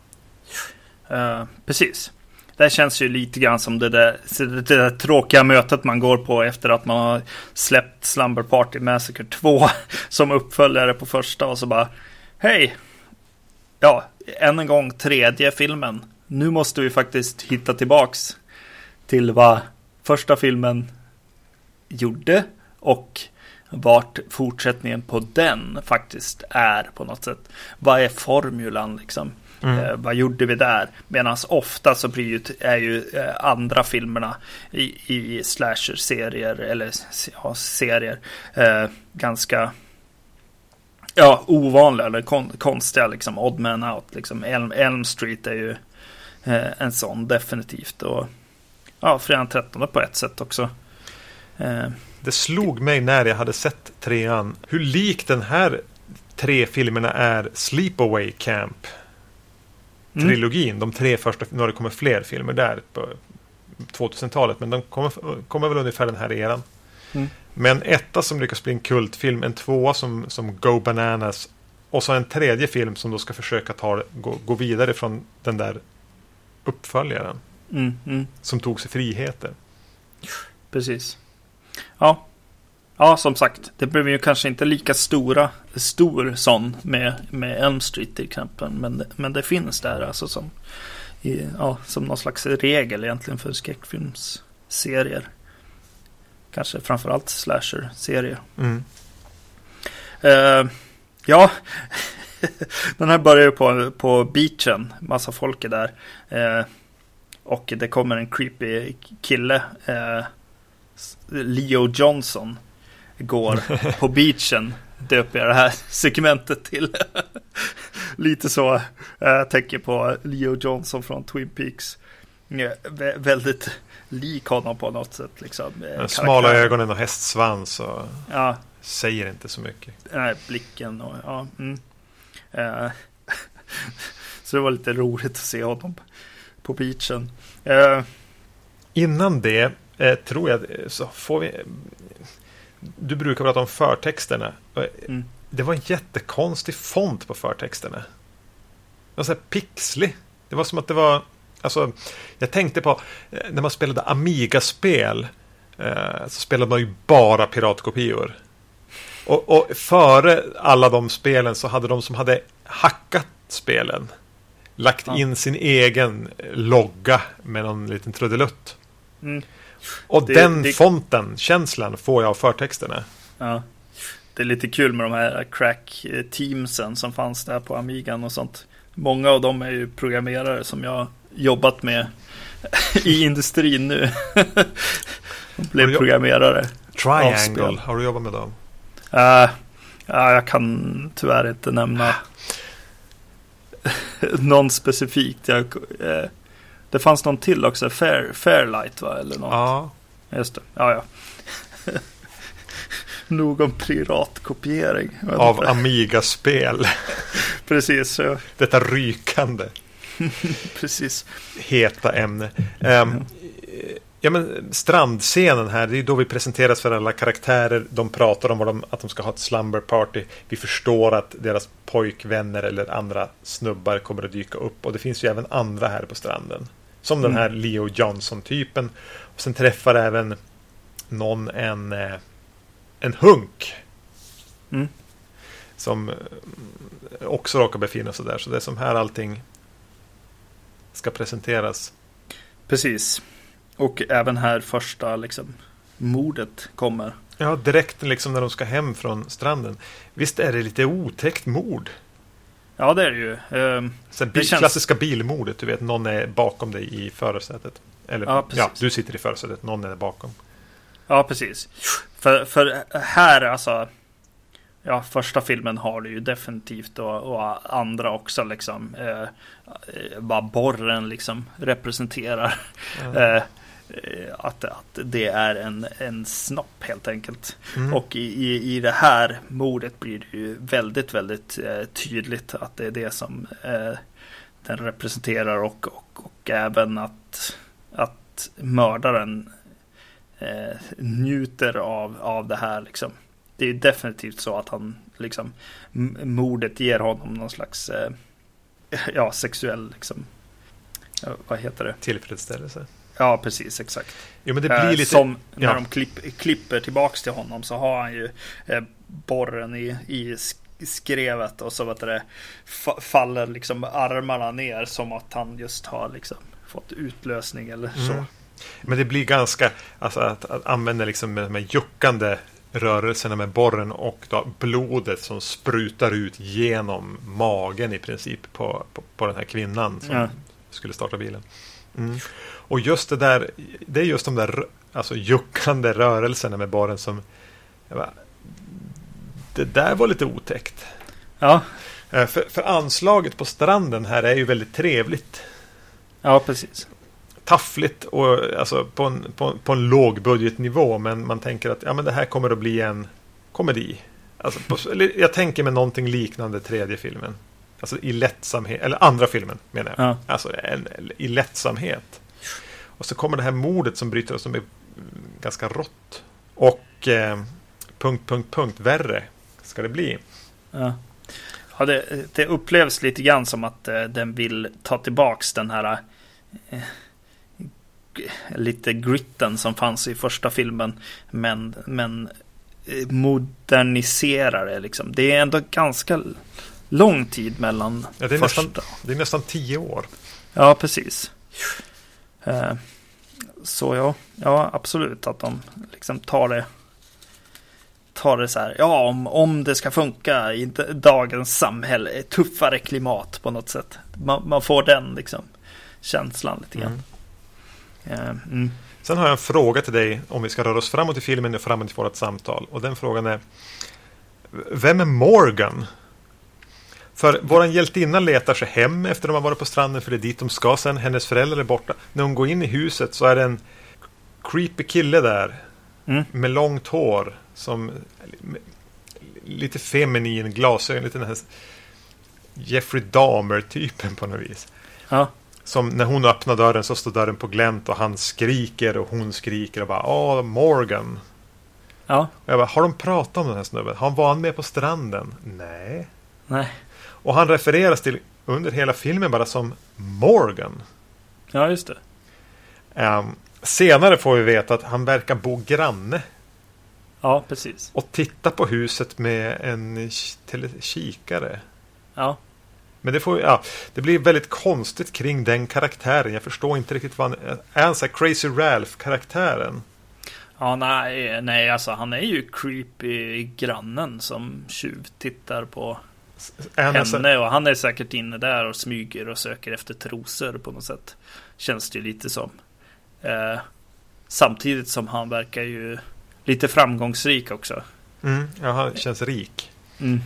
Uh, precis. Det känns ju lite grann som det där, det där tråkiga mötet man går på efter att man har släppt Slumber Party Massacre 2 (laughs) som uppföljare på första och så bara Hej! Ja, än en gång tredje filmen. Nu måste vi faktiskt hitta tillbaks till vad första filmen gjorde och vart fortsättningen på den faktiskt är på något sätt. Vad är formulan liksom? Mm. Eh, vad gjorde vi där? Medan ofta så blir ju, är ju eh, andra filmerna i, i slasher-serier eller ja, serier eh, ganska ja, ovanliga eller kon konstiga. Liksom, Odd Man Out. Liksom. Elm, Elm Street är ju eh, en sån definitivt. Och ja, Fredag 13 på ett sätt också. Det slog mig när jag hade sett trean hur lik den här tre filmerna är Sleepaway Camp. Mm. Trilogin, mm. de tre första, nu har det kommit fler filmer där på 2000-talet, men de kommer, kommer väl ungefär den här eran. Mm. Men etta som lyckas bli en kultfilm, en tvåa som, som Go Bananas och så en tredje film som då ska försöka ta, gå, gå vidare från den där uppföljaren. Mm, mm. Som tog sig friheter. Precis. Ja. Ja, som sagt. Det blev ju kanske inte lika stora, stor sån med, med Elm Street till exempel. Men, men det finns där alltså som, i, ja, som någon slags regel egentligen för skräckfilmsserier. Kanske framförallt slasher-serier. Mm. Uh, ja, (laughs) den här börjar ju på, på beachen. Massa folk är där. Uh, och det kommer en creepy kille. Uh, Leo Johnson. Går på (laughs) beachen. Döper jag det här (laughs) segmentet till. (laughs) Lite så. Jag tänker på Leo Johnson från Twin Peaks. Väldigt lik honom på något sätt. Liksom. Smala ögonen och hästsvans och ja. säger inte så mycket. Nej, blicken och ja. Mm. Uh, så det var lite roligt att se honom på beachen. Uh, Innan det eh, tror jag så får vi. Du brukar prata om förtexterna. Mm. Det var en jättekonstig font på förtexterna. Det var så här pixlig. Det var som att det var Alltså, jag tänkte på eh, när man spelade Amiga-spel eh, så spelade man ju bara piratkopior. Och, och, före alla de spelen så hade de som hade hackat spelen lagt ja. in sin egen logga med någon liten trudelutt. Mm. Och det, den det... fonten, känslan, får jag av förtexterna. Ja. Det är lite kul med de här crack-teamsen som fanns där på Amigan och sånt. Många av dem är ju programmerare som jag jobbat med (laughs) i industrin nu. (laughs) blev programmerare. Triangle, har du jobbat med dem? Uh, ja, jag kan tyvärr inte nämna (laughs) någon specifikt. Jag, uh, det fanns någon till också, Fair, Fairlight va? Eller något. Ja. Just det, ja ja. (laughs) Nog om piratkopiering. Av Amiga-spel. (laughs) Precis. Ja. Detta rykande. (laughs) Precis. Heta ämne. Um, ja, men strandscenen här, det är då vi presenteras för alla karaktärer. De pratar om de, att de ska ha ett slumber party. Vi förstår att deras pojkvänner eller andra snubbar kommer att dyka upp. Och det finns ju även andra här på stranden. Som den här Leo Johnson-typen. Och sen träffar även någon en, eh, en hunk. Mm. Som eh, också råkar befinna sig där. Så det är som här allting ska presenteras. Precis. Och även här första liksom, mordet kommer. Ja, direkt liksom när de ska hem från stranden. Visst är det lite otäckt mord? Ja, det är det ju. Uh, Så bil, känns... Klassiska bilmordet, du vet, någon är bakom dig i förarsätet. Eller ja, ja, du sitter i förarsätet, någon är bakom. Ja, precis. För, för här, alltså. Ja, första filmen har det ju definitivt och, och andra också liksom. Eh, vad borren liksom representerar. Mm. Eh, att, att det är en, en snopp helt enkelt. Mm. Och i, i, i det här mordet blir det ju väldigt, väldigt eh, tydligt att det är det som eh, den representerar och, och, och även att, att mördaren eh, njuter av, av det här. Liksom. Det är definitivt så att han liksom mordet ger honom någon slags eh, (laughs) ja, sexuell liksom, vad heter det? Tillfredsställelse. Ja, precis, exakt. Jo, men det blir lite... Som när ja. de klipp, klipper tillbaks till honom så har han ju eh, borren i, i skrevet och så vet det, faller liksom armarna ner som att han just har liksom fått utlösning eller så. Mm. Men det blir ganska, alltså att, att använda liksom de här juckande rörelserna med borren och då blodet som sprutar ut genom magen i princip på, på, på den här kvinnan som ja. skulle starta bilen. Mm. Och just det där, det är just de där alltså, juckande rörelserna med borren som bara, det där var lite otäckt. Ja. Eh, för, för anslaget på stranden här är ju väldigt trevligt. Ja, precis taffligt och alltså på en, på, på en lågbudgetnivå. Men man tänker att ja, men det här kommer att bli en komedi. Alltså på, jag tänker mig någonting liknande tredje filmen. Alltså i lättsamhet, eller andra filmen menar jag. Ja. Alltså en, i lättsamhet. Och så kommer det här mordet som bryter oss som är ganska rått. Och eh, punkt, punkt, punkt, värre ska det bli. Ja. Ja, det, det upplevs lite grann som att eh, den vill ta tillbaks den här eh, lite gritten som fanns i första filmen. Men, men eh, moderniserar det liksom. Det är ändå ganska lång tid mellan ja, det är första. Nästan, det är nästan tio år. Ja, precis. Eh, så ja, ja absolut att de liksom tar det tar det så här, ja om, om det ska funka i dagens samhälle, tuffare klimat på något sätt. Man, man får den liksom känslan lite grann. Mm. Eh, mm. Sen har jag en fråga till dig om vi ska röra oss framåt i filmen och framåt i vårt samtal. Och den frågan är Vem är Morgan? För våran hjältinna letar sig hem efter de har varit på stranden för det är dit de ska sen. Hennes föräldrar är borta. När hon går in i huset så är det en creepy kille där. Mm. Med långt hår. Som lite feminin glasögon. Lite den här Jeffrey Dahmer-typen på något vis. Ja. Som när hon öppnar dörren så står dörren på glänt och han skriker och hon skriker och bara Åh, Morgan. Ja. Och jag bara, har de pratat om den här snubben? Har han varit med på stranden? Nej. Nej. Och han refereras till under hela filmen bara som Morgan. Ja, just det. Um, senare får vi veta att han verkar bo granne. Ja, precis. Och titta på huset med en kikare. Ja. Men det, får, ja, det blir väldigt konstigt kring den karaktären. Jag förstår inte riktigt vad han är. han så Crazy Ralph-karaktären? Ja, nej, nej, alltså han är ju creepy grannen som tjuv tittar på henne. Och han är säkert inne där och smyger och söker efter trosor på något sätt. Känns det lite som. Eh, samtidigt som han verkar ju lite framgångsrik också. Mm, ja, han känns rik. Mm.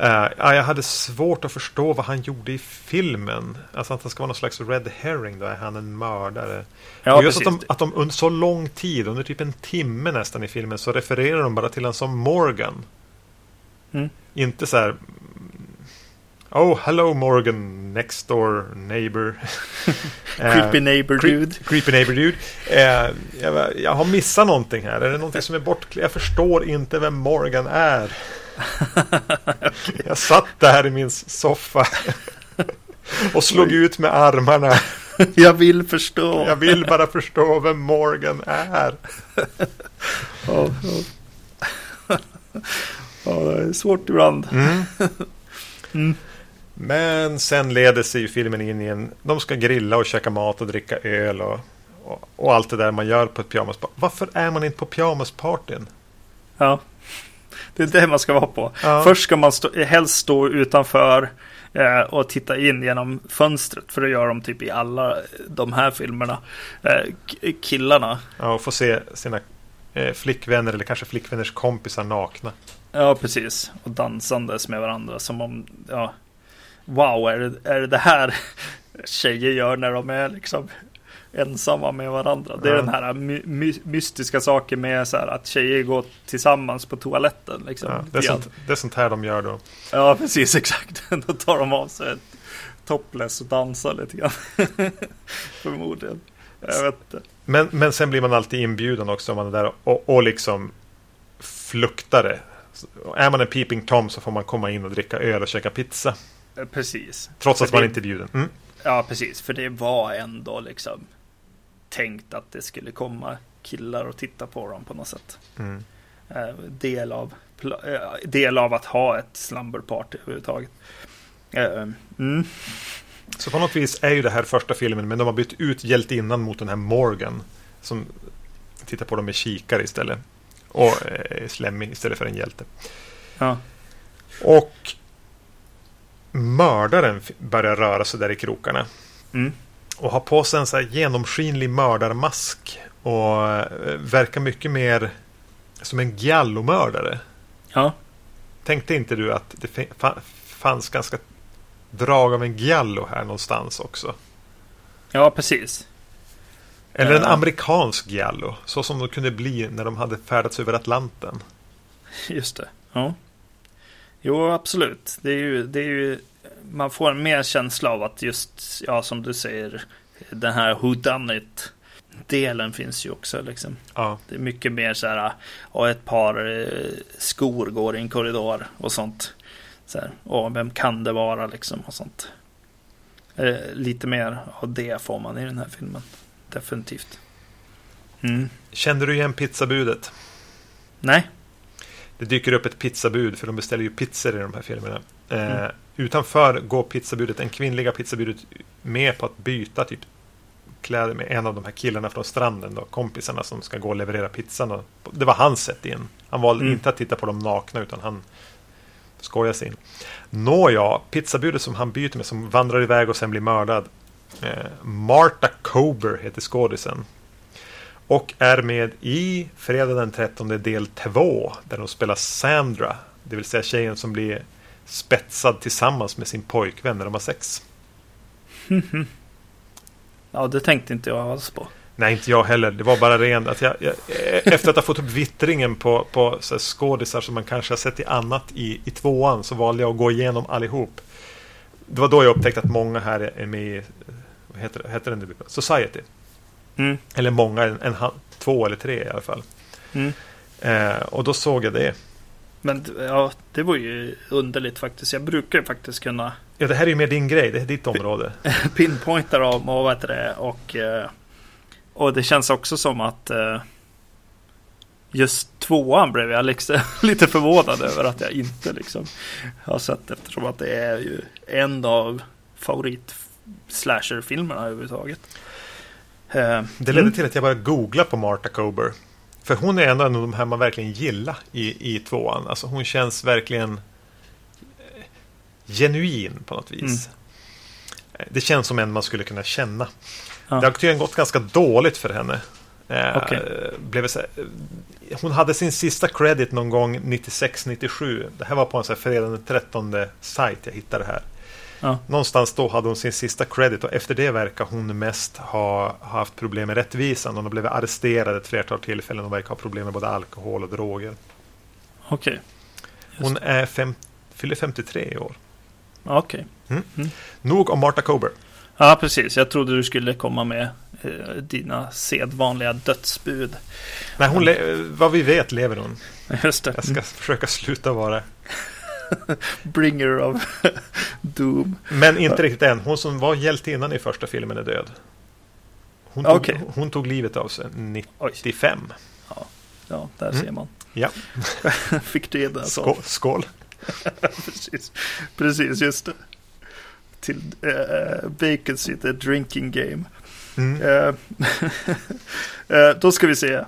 Uh, ja, jag hade svårt att förstå vad han gjorde i filmen. Alltså att han ska vara någon slags red herring. Då är han en mördare. Ja, och just att precis. de, att de under så lång tid, under typ en timme nästan i filmen, så refererar de bara till en som Morgan. Mm. Inte så här... Oh, hello Morgan, next door neighbor. (laughs) Eh, Creepy neighbor Creep- dude. Creepy neighbor dude. Jag, jag har missat någonting här. Är det någonting som är bortklippt? Jag förstår inte vem Morgan är. (laughs) jag satt där i min soffa. och slog ut med armarna. (laughs) Jag vill förstå. Jag vill bara förstå vem Morgan är. Ja, ja. ja, det är svårt ibland. Mm. Men sen leder sig ju filmen in i en... De ska grilla och käka mat och dricka öl och, och, och allt det där man gör på ett pyjamasparty. Varför är man inte på pyjamaspartyn? Ja. Det är det man ska vara på. Ja. Först ska man stå, helst stå utanför eh, och titta in genom fönstret. För det gör de typ i alla de här filmerna. Eh, killarna. Ja, och få se sina eh, flickvänner eller kanske flickvänners kompisar nakna. Ja, precis. Och dansandes med varandra. Som om, ja. Wow, är det, är det det här (laughs) tjejer gör när de är liksom ensamma med varandra? Det är Ja. den här my, my, mystiska saken med så här att tjejer går tillsammans på toaletten. Liksom, Ja, det, är sånt, det är sånt här de gör då. Ja, precis (laughs) exakt. Då tar de av sig ett topless och dansar lite grann. (laughs) Förmodligen. Jag vet inte. Men, men sen blir man alltid inbjuden också om man är där och, och liksom det. Är man en peeping tom så får man komma in och dricka öl och käka pizza. Precis. Trots För att man det- inte är bjuden. Mm. Ja, precis. För det var ändå liksom tänkt att det skulle komma killar och titta på dem på något sätt. Mm. Eh, del, av, eh, del av att ha ett slumberparty överhuvudtaget. Eh, mm. Så på något vis är ju det här första filmen, men de har bytt ut hjältinnan mot den här Morgan. Som tittar på dem med kikare istället. Och är slemmig istället för en hjälte. Ja. Och mördaren börjar röra sig där i krokarna. Mm. Och har på sig en så genomskinlig mördarmask. Och eh, verkar mycket mer som en giallomördare. ja. Tänkte inte du att det fanns ganska drag av en giallo här någonstans också? Ja, precis. Eller en Ja. amerikansk giallo. Så som de kunde bli när de hade färdats över Atlanten. Just det. Ja. Jo, absolut. Det är ju, det är ju, man får en mer känsla av att just, ja som du säger, den här who done it delen finns ju också liksom. Ja, Det är mycket mer så här, och ett par eh, skor går i en korridor och sånt. Så här, och vem kan det vara liksom och sånt. Eh, lite mer av det får man i den här filmen. Definitivt. Mm. Kände du igen pizzabudet? Nej. Det dyker upp ett pizzabud för de beställer ju pizzor i de här filmerna. Eh, Mm. Utanför går pizzabudet, en kvinnliga pizzabudet med på att byta typ kläder med en av de här killarna från stranden. Då, kompisarna som ska gå och leverera pizzan. Och, det var hans sätt in. Han valde Mm. inte att titta på dem nakna utan han skojar sig in. Nåja, pizzabudet som han byter med som vandrar iväg och sen blir mördad. Eh, Marta Kober heter skådisen. Och är med i Fredag den 13 del 2 där de spelar Sandra. Det vill säga tjejen som blir spetsad tillsammans med sin pojkvän när de har sex. (laughs) Ja, det tänkte inte jag alls på. Nej, inte jag heller. Det var bara ren att jag, jag efter att ha fått upp vittringen på, på skådisar som man kanske har sett i annat i, i tvåan så valde jag att gå igenom allihop. Det var då jag upptäckte att många här är med i vad heter, heter den nu? Society. Mm. Eller många, en, en, två eller tre i alla fall. Mm. Eh, och då såg jag det. Men ja, det var ju underligt faktiskt. Jag brukar faktiskt kunna Ja, det här är ju mer din grej. Det är ditt område. (laughs) pinpointa dem och vad heter det. Och, eh, och det känns också som att eh, just tvåan blev jag liksom, (laughs) lite förvånad över att jag inte liksom har sett eftersom att det är ju en av favorit slasherfilmerna överhuvudtaget. Eh, Det ledde mm. till att jag började googla på Marta Kober. För hon är en av de här man verkligen gillar i, i tvåan. Alltså hon känns verkligen eh, genuin på något vis. Eh, Det känns som en man skulle kunna känna. Ja. Det har tydligen gått ganska dåligt för henne. Okej. blev så hon hade sin sista credit någon gång 96-97. Det här var på en så här fredag den 13 sajt jag hittade här. Ja. Någonstans då hade hon sin sista credit och efter det verkar hon mest ha, ha haft problem med rättvisan. Hon har blivit arresterad ett flertal tillfällen och verkar ha problem med både alkohol och droger. Okej. Just Hon är fem, fyller 53 i år. Okej. Nog om Marta Kober. Ja, precis. Jag trodde du skulle komma med eh, dina sedvanliga dödsbud. Nej, hon vad vi vet lever hon. (laughs) Just det. Jag ska försöka sluta vara. (laughs) Bringer of (laughs) Doom. Men inte riktigt än. Hon som var hjältinnan i första filmen är död. Hon tog, Okej. hon tog livet av sig Oj. 95. Ja, där Mm. ser man. Ja, (laughs) Fick du det? Alltså. skål. skål. precis. precis, just det. Till uh, Vacancy, the drinking game. Mm. Eh, eh, då ska vi se.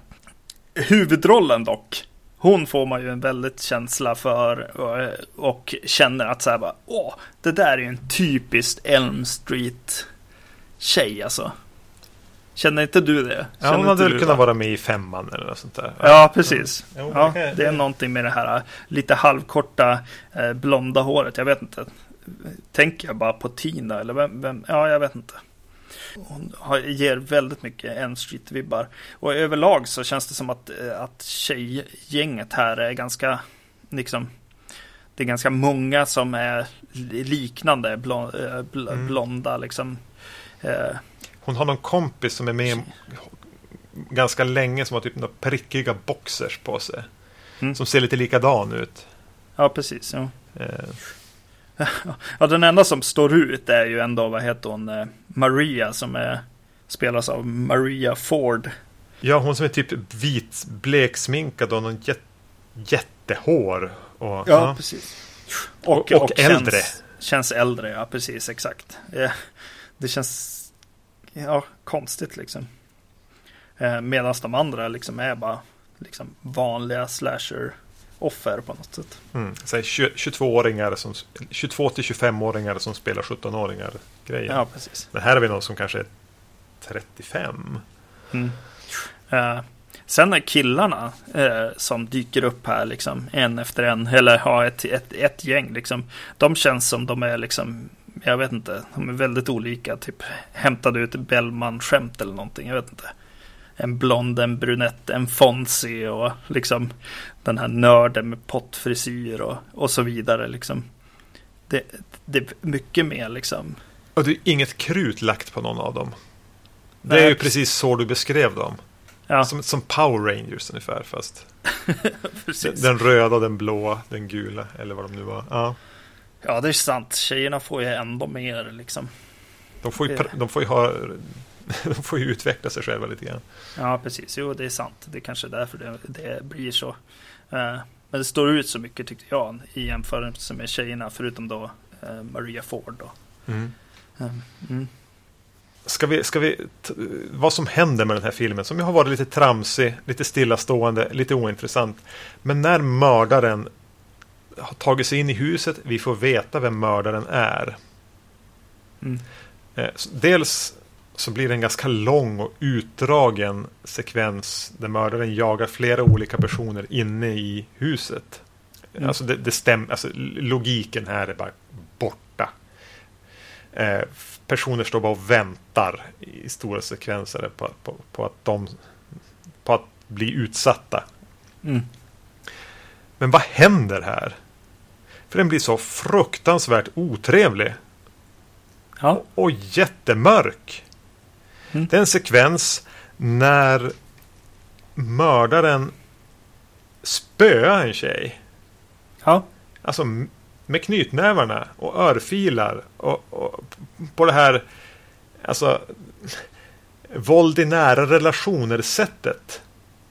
Huvudrollen dock. Hon får man ju en väldigt känsla för och, och känner att så här bara, åh, det där är ju en typiskt Elm Street tjej alltså. Känner inte du det? Ja, hon hade väl du, kunnat va? vara med i femman eller något sånt där. Ja, precis. Jo, Ja, det är någonting med det här äh, lite halvkorta eh, blonda håret. Jag vet inte. Tänker jag bara på Tina eller vem? vem? Ja, jag vet inte. Hon har, ger väldigt mycket Elm Street-vibbar. Och överlag så känns det som att, eh, att tjejgänget här är ganska, liksom, det är ganska många som är li- liknande blon, eh, bl, Mm. blonda liksom. Eh, Hon har någon kompis som är med ganska länge som har typ några prickiga boxers på sig. Mm. Som ser lite likadan ut. ja, precis. Ja. Eh, Ja, den enda som står ut är ju ändå, vad heter hon, eh, Maria som är, spelas av Maria Ford. Ja, hon som är typ vit, bleksminkad och någon jät, jättehår. Och, precis. Och- och äldre. Känns, känns äldre, ja precis, exakt. Eh, Det känns, ja, konstigt liksom. Eh, Medan de andra liksom är bara liksom vanliga slasher-offer på något sätt. Mm, så här 20 22-åringar som 22 till 25-åringar som spelar 17-åringar grejer. Ja, precis. Men här har vi någon som kanske är 35. Mm. Eh, sen är killarna eh, som dyker upp här liksom en efter en, eller ja, ett, ett, ett gäng liksom. De känns som de är liksom, jag vet inte, de är väldigt olika. Typ hämtade ut Bellman-skämt eller någonting, jag vet inte. En blond, en brunett, en Fonzie och liksom den här nörden med pottfrisyr och, och så vidare liksom. Det, det är mycket mer liksom. Och det är inget krut lagt på någon av dem. Det Nej, är ju precis. så du beskrev dem. Ja, Som, som Power Rangers ungefär. Fast (laughs) precis. den röda, den blåa, den gula eller vad de nu var. Ja, Ja, det är sant. Tjejerna får ju ändå mer liksom. de, får ju, de, får ju ha, de (laughs) får ju utveckla sig själva lite grann. Ja, precis. Jo, det är sant. Det är kanske är därför det, det blir så. Eh, Men det står ut så mycket tyckte jag i jämförelse med tjejerna, förutom då eh, Maria Ford. Då. Mm. Eh, Mm. Ska vi, ska vi vad som händer med den här filmen som ju har varit lite tramsig, lite stillastående, lite ointressant. Men när mördaren har tagit sig in i huset, vi får veta vem mördaren är. Mm. Dels så blir det en ganska lång och utdragen sekvens där mördaren jagar flera olika personer inne i huset. Mm. Alltså, det, det stäm, alltså logiken här är bara borta. Eh, personer står bara och väntar i stora sekvenser på, på, på, att de på att bli utsatta. Mm. Men vad händer här? För den blir så fruktansvärt otrevlig. Ja, Och jättemörk. Mm. Det är en sekvens när mördaren spöar en tjej. ja, Alltså med knytnävarna och örfilar. Och, och på det här alltså våld i nära relationer sättet.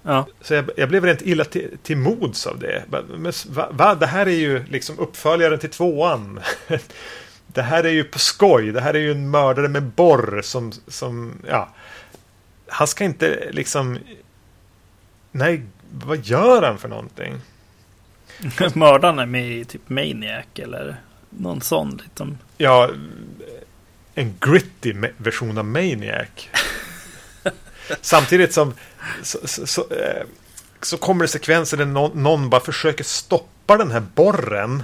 ja, Så jag, jag blev rent illa till, till mods av det. Men, va, va, det här är ju liksom uppföljaren till tvåan. (laughs) det här är ju på skoj. Det här är ju en mördare med borr som, som ja. Han ska inte liksom... Nej, vad gör han för någonting? (laughs) mördaren är med i typ Maniac eller någon sån liksom. Ja, en gritty version av Maniac. (laughs) Samtidigt som så, så, så, eh, så kommer det sekvenser där någon, någon bara försöker stoppa den här borren.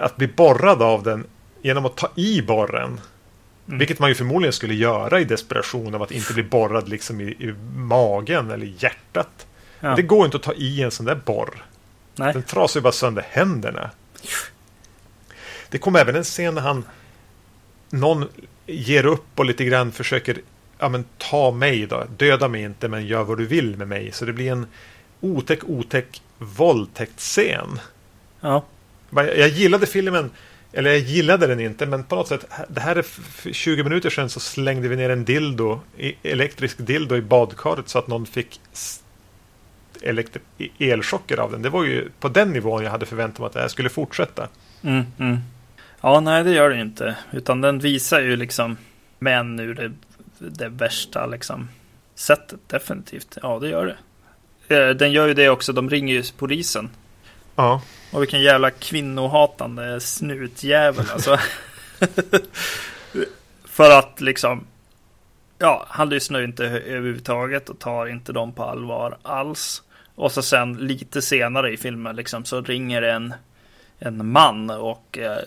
Att bli borrad av den genom att ta i borren. Mm. Vilket man ju förmodligen skulle göra i desperation av att inte bli borrad liksom i, i magen eller i hjärtat. Ja. Det går inte att ta i en sån där borr. Nej. Den trasar ju bara sönder händerna. Det kom även en scen när han någon ger upp och lite grann försöker ja, men, ta mig då. Döda mig inte men gör vad du vill med mig. Så det blir en otäck, otäck våldtäktsscen. Ja. Jag gillade filmen eller jag gillade den inte, men på något sätt. Det här är 20 minuter sedan så slängde vi ner en dildo, elektrisk dildo i badkaret så att någon fick e- elchocker av den. Det var ju på den nivån jag hade förväntat mig att det här skulle fortsätta. Mm, mm. Ja, nej det gör det inte. Utan den visar ju liksom män ur det, det värsta liksom sättet. Definitivt. Ja, det gör det. Eh, den gör ju det också. De ringer ju polisen. Ja. Och vilken jävla kvinnohatande snutjävel alltså. (laughs) För att liksom. Ja, han lyssnar ju inte överhuvudtaget och tar inte dem på allvar alls. Och så sen lite senare i filmen liksom så ringer en, en man och eh,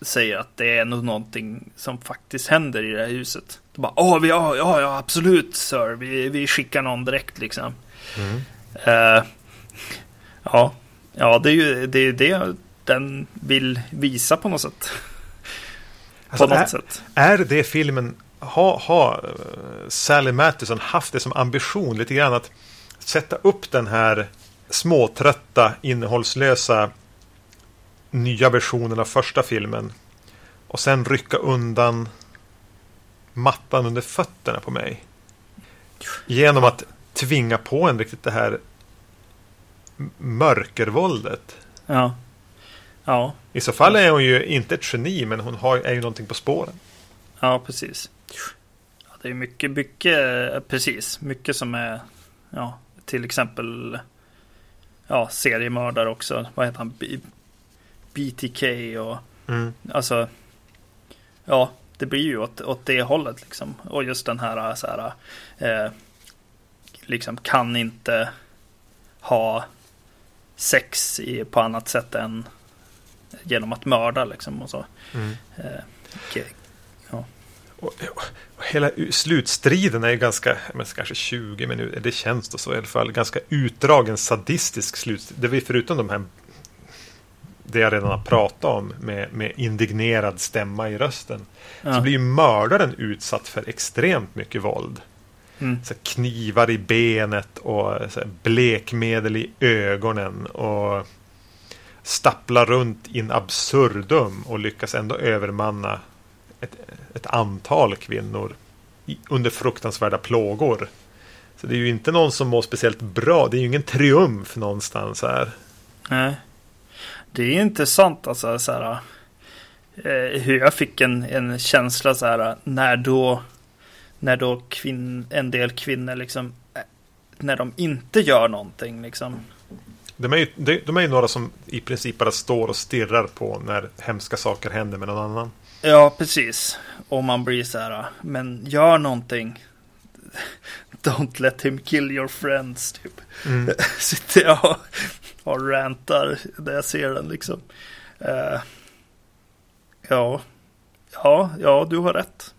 säger att det är nog någonting som faktiskt händer i det här huset. Då bara, Åh, vi, ja, ja, ja, absolut sir, vi, vi skickar någon direkt liksom. Mm. Eh, ja, Ja, det är ju det, är det den vill visa på något sätt. Alltså, på något är, sätt. Är det filmen, har ha eh, Sally Mattison haft det som ambition lite grann att sätta upp den här småtrötta, innehållslösa nya versionen av första filmen och sen rycka undan mattan under fötterna på mig. Genom att tvinga på en riktigt det här mörkervåldet. Ja. Ja. I så fall är hon ju inte ett geni, men hon har, är ju någonting på spåren. Ja, precis. Ja, det är mycket, mycket, precis, mycket som är, ja, till exempel, ja, seriemördare också. Vad heter han? B BTK och, mm. alltså, ja, det blir ju åt, åt det hållet liksom. Och just den här, så här, eh, liksom kan inte ha sex i, på annat sätt än genom att mörda liksom och så. Mm. Eh, okay. ja. och, och, hela slutstriden är ju ganska, men kanske 20 minuter, det känns då så i alla fall, ganska utdragen sadistisk slutstrid. Det är förutom de här det jag redan har pratat om med, med indignerad stämma i rösten. Ja. Så blir ju mördaren utsatt för extremt mycket våld. Mm. Så knivar i benet och blekmedel i ögonen. Och stapplar runt in absurdum och lyckas ändå övermanna ett, ett antal kvinnor i, under fruktansvärda plågor. Så det är ju inte någon som mår speciellt bra. Det är ju ingen triumf någonstans här. Nej. Det är intressant alltså så här, eh, hur jag fick en, en känsla så här när då när då kvinn, en del kvinnor liksom eh, när de inte gör någonting liksom. De är, ju, de är ju några som i princip bara står och stirrar på när hemska saker händer med någon annan. Ja, precis. Och man blir så här, men gör någonting. (laughs) Don't let him kill your friends, typ. Mm. (laughs) Sitter jag och, och rantar när jag ser den liksom. Uh, ja, ja, ja, du har rätt.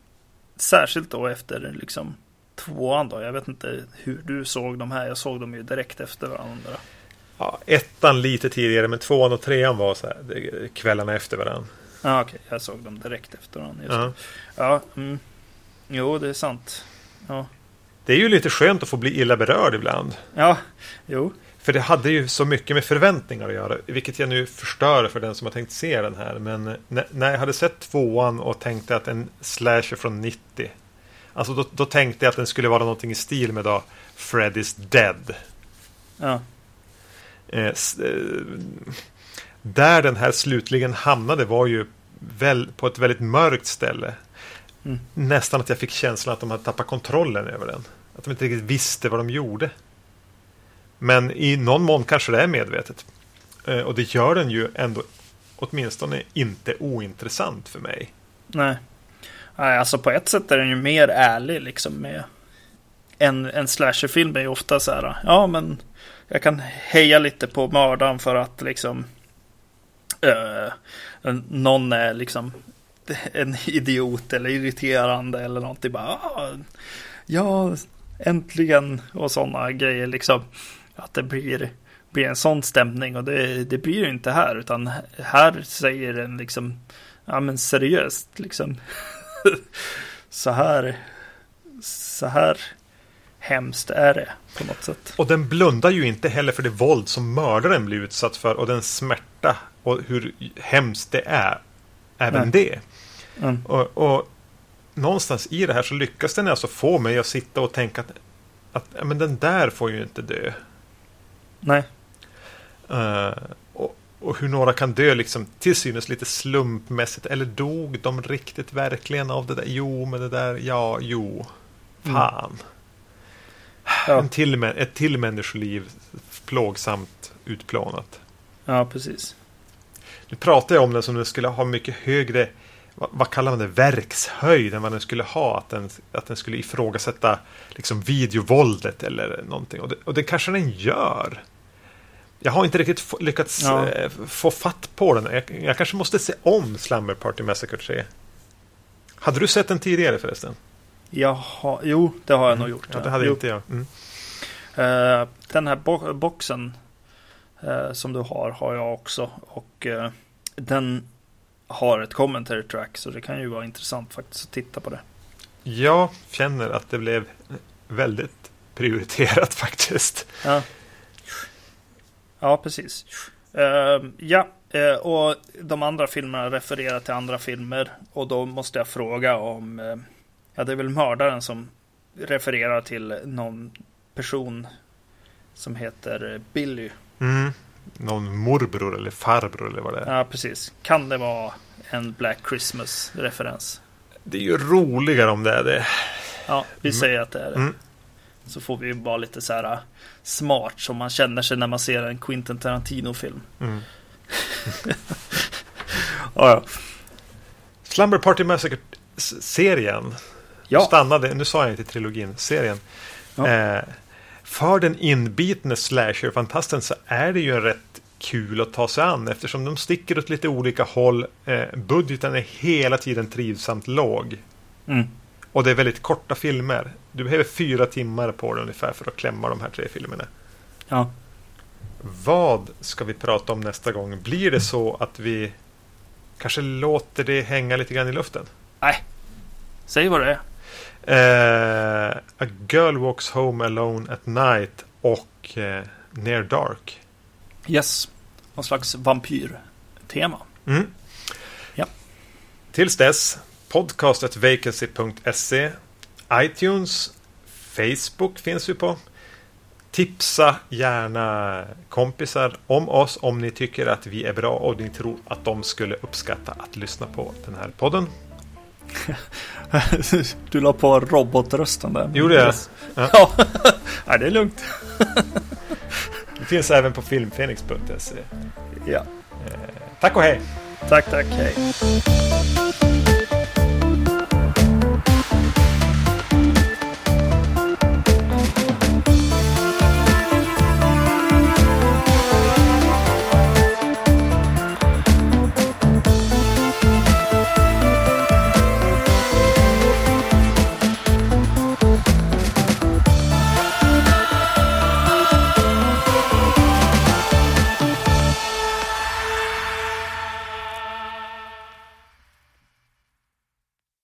Särskilt då efter liksom tvåan då. Jag vet inte hur du såg de här. Jag såg dem ju direkt efter varandra. Ja, ettan lite tidigare men tvåan och trean var så här, kvällarna efter varandra. Ja, okej. Okay. Jag såg dem direkt efter varandra. Ja. ja mm. Jo, det är sant. Ja. Det är ju lite skönt att få bli illa berörd ibland. Ja, jo. För det hade ju så mycket med förväntningar att göra. Vilket jag nu förstör för den som har tänkt se den här. Men när jag hade sett tvåan och tänkte att en slasher från 90. Alltså då, då tänkte jag att den skulle vara någonting i stil med då Fred is dead. Ja. Eh, eh, där den här slutligen hamnade var ju väl, på ett väldigt mörkt ställe. Mm. Nästan att jag fick känslan att de hade tappat kontrollen över den. Att de inte riktigt visste vad de gjorde. Men i någon mån kanske det är medvetet. Eh, och det gör den ju ändå åtminstone inte ointressant för mig. Nej. Nej, alltså på ett sätt är den ju mer ärlig liksom med en, en slasherfilm är ju ofta så här, ja men jag kan heja lite på mördaren för att liksom äh, någon är liksom (laughs) en idiot eller irriterande eller någonting. Bara, ah, ja, äntligen och sådana grejer liksom. Att det blir, blir en sån stämning och det, det blir ju inte här utan här säger den liksom, ja men seriöst liksom. (laughs) så här, så här hemskt är det på något sätt. Och den blundar ju inte heller för det våld som mördaren blir utsatt för och den smärta och hur hemskt det är. Även Nej. det. Mm. Och, och, någonstans i det här så lyckas den alltså få mig att sitta och tänka att, att men den där får ju inte dö. Nej. Uh, och, och, hur några kan dö liksom till synes lite slumpmässigt. Eller dog de riktigt verkligen av det där? Jo, men det där, ja, jo. Mm. Fan. Mm. Ja. En till, ett till människoliv plågsamt utplånat. Ja, precis. Nu pratar jag om den som den skulle ha mycket högre vad, vad, kallar man det, verkshöjd än vad den skulle ha. Att den, att den skulle ifrågasätta liksom videovåldet eller någonting. Och det, och det kanske den gör. Jag har inte riktigt lyckats ja. eh, få fatt på den. Jag, jag, kanske måste se om Slumber Party Massacre 3. Hade du sett den tidigare förresten? Jaha, jo, det har jag mm. nog gjort. Ja, det hade jo. inte jag. Mm. Uh, den här bo boxen uh, som du har, har jag också. Och uh, den har ett commentary track. Så det kan ju vara intressant faktiskt att titta på det. Jag känner att det blev väldigt prioriterat (laughs) faktiskt. Ja, ja precis. Uh, ja, uh, och de andra filmerna refererar till andra filmer. Och då måste jag fråga om... Uh, ja, det är väl mördaren som refererar till någon person som heter Billy. Mm någon morbror eller farbror eller vad det är. Ja, precis. Kan det vara en Black Christmas-referens? Det är ju roligare om det är det. Ja, vi mm. säger att det är det. Mm. Så får vi vara lite så här uh, smart som man känner sig när man ser en Quentin Tarantino-film. Mm. (laughs) ja, ja. Slumber Party Massacre-serien. Ja. Stannade, nu sa jag inte trilogin, serien. Ja. Eh, för den inbitne slasher-fantasten så är det ju rätt kul att ta sig an eftersom de sticker åt lite olika håll. Eh, budgeten är hela tiden trivsamt låg. Mm. Och det är väldigt korta filmer. Du behöver fyra timmar på det ungefär för att klämma de här tre filmerna. Ja. Vad ska vi prata om nästa gång? Blir det så att vi kanske låter det hänga lite grann i luften? Nej, säg vad det är. Uh, A Girl Walks Home Alone at Night och uh, Near Dark. Yes, någon slags vampyrtema. Mm. Ja. Tills dess, podcastetvacancy.se iTunes, Facebook finns vi på. Tipsa gärna kompisar om oss om ni tycker att vi är bra och ni tror att de skulle uppskatta att lyssna på den här podden. (laughs) du la på robotrösten där. Gjorde jag? Ja. ja. (laughs) Nej, det är lugnt. det finns även på filmfenix.se. Ja. Eh, tack och hej. Tack, tack. Hej.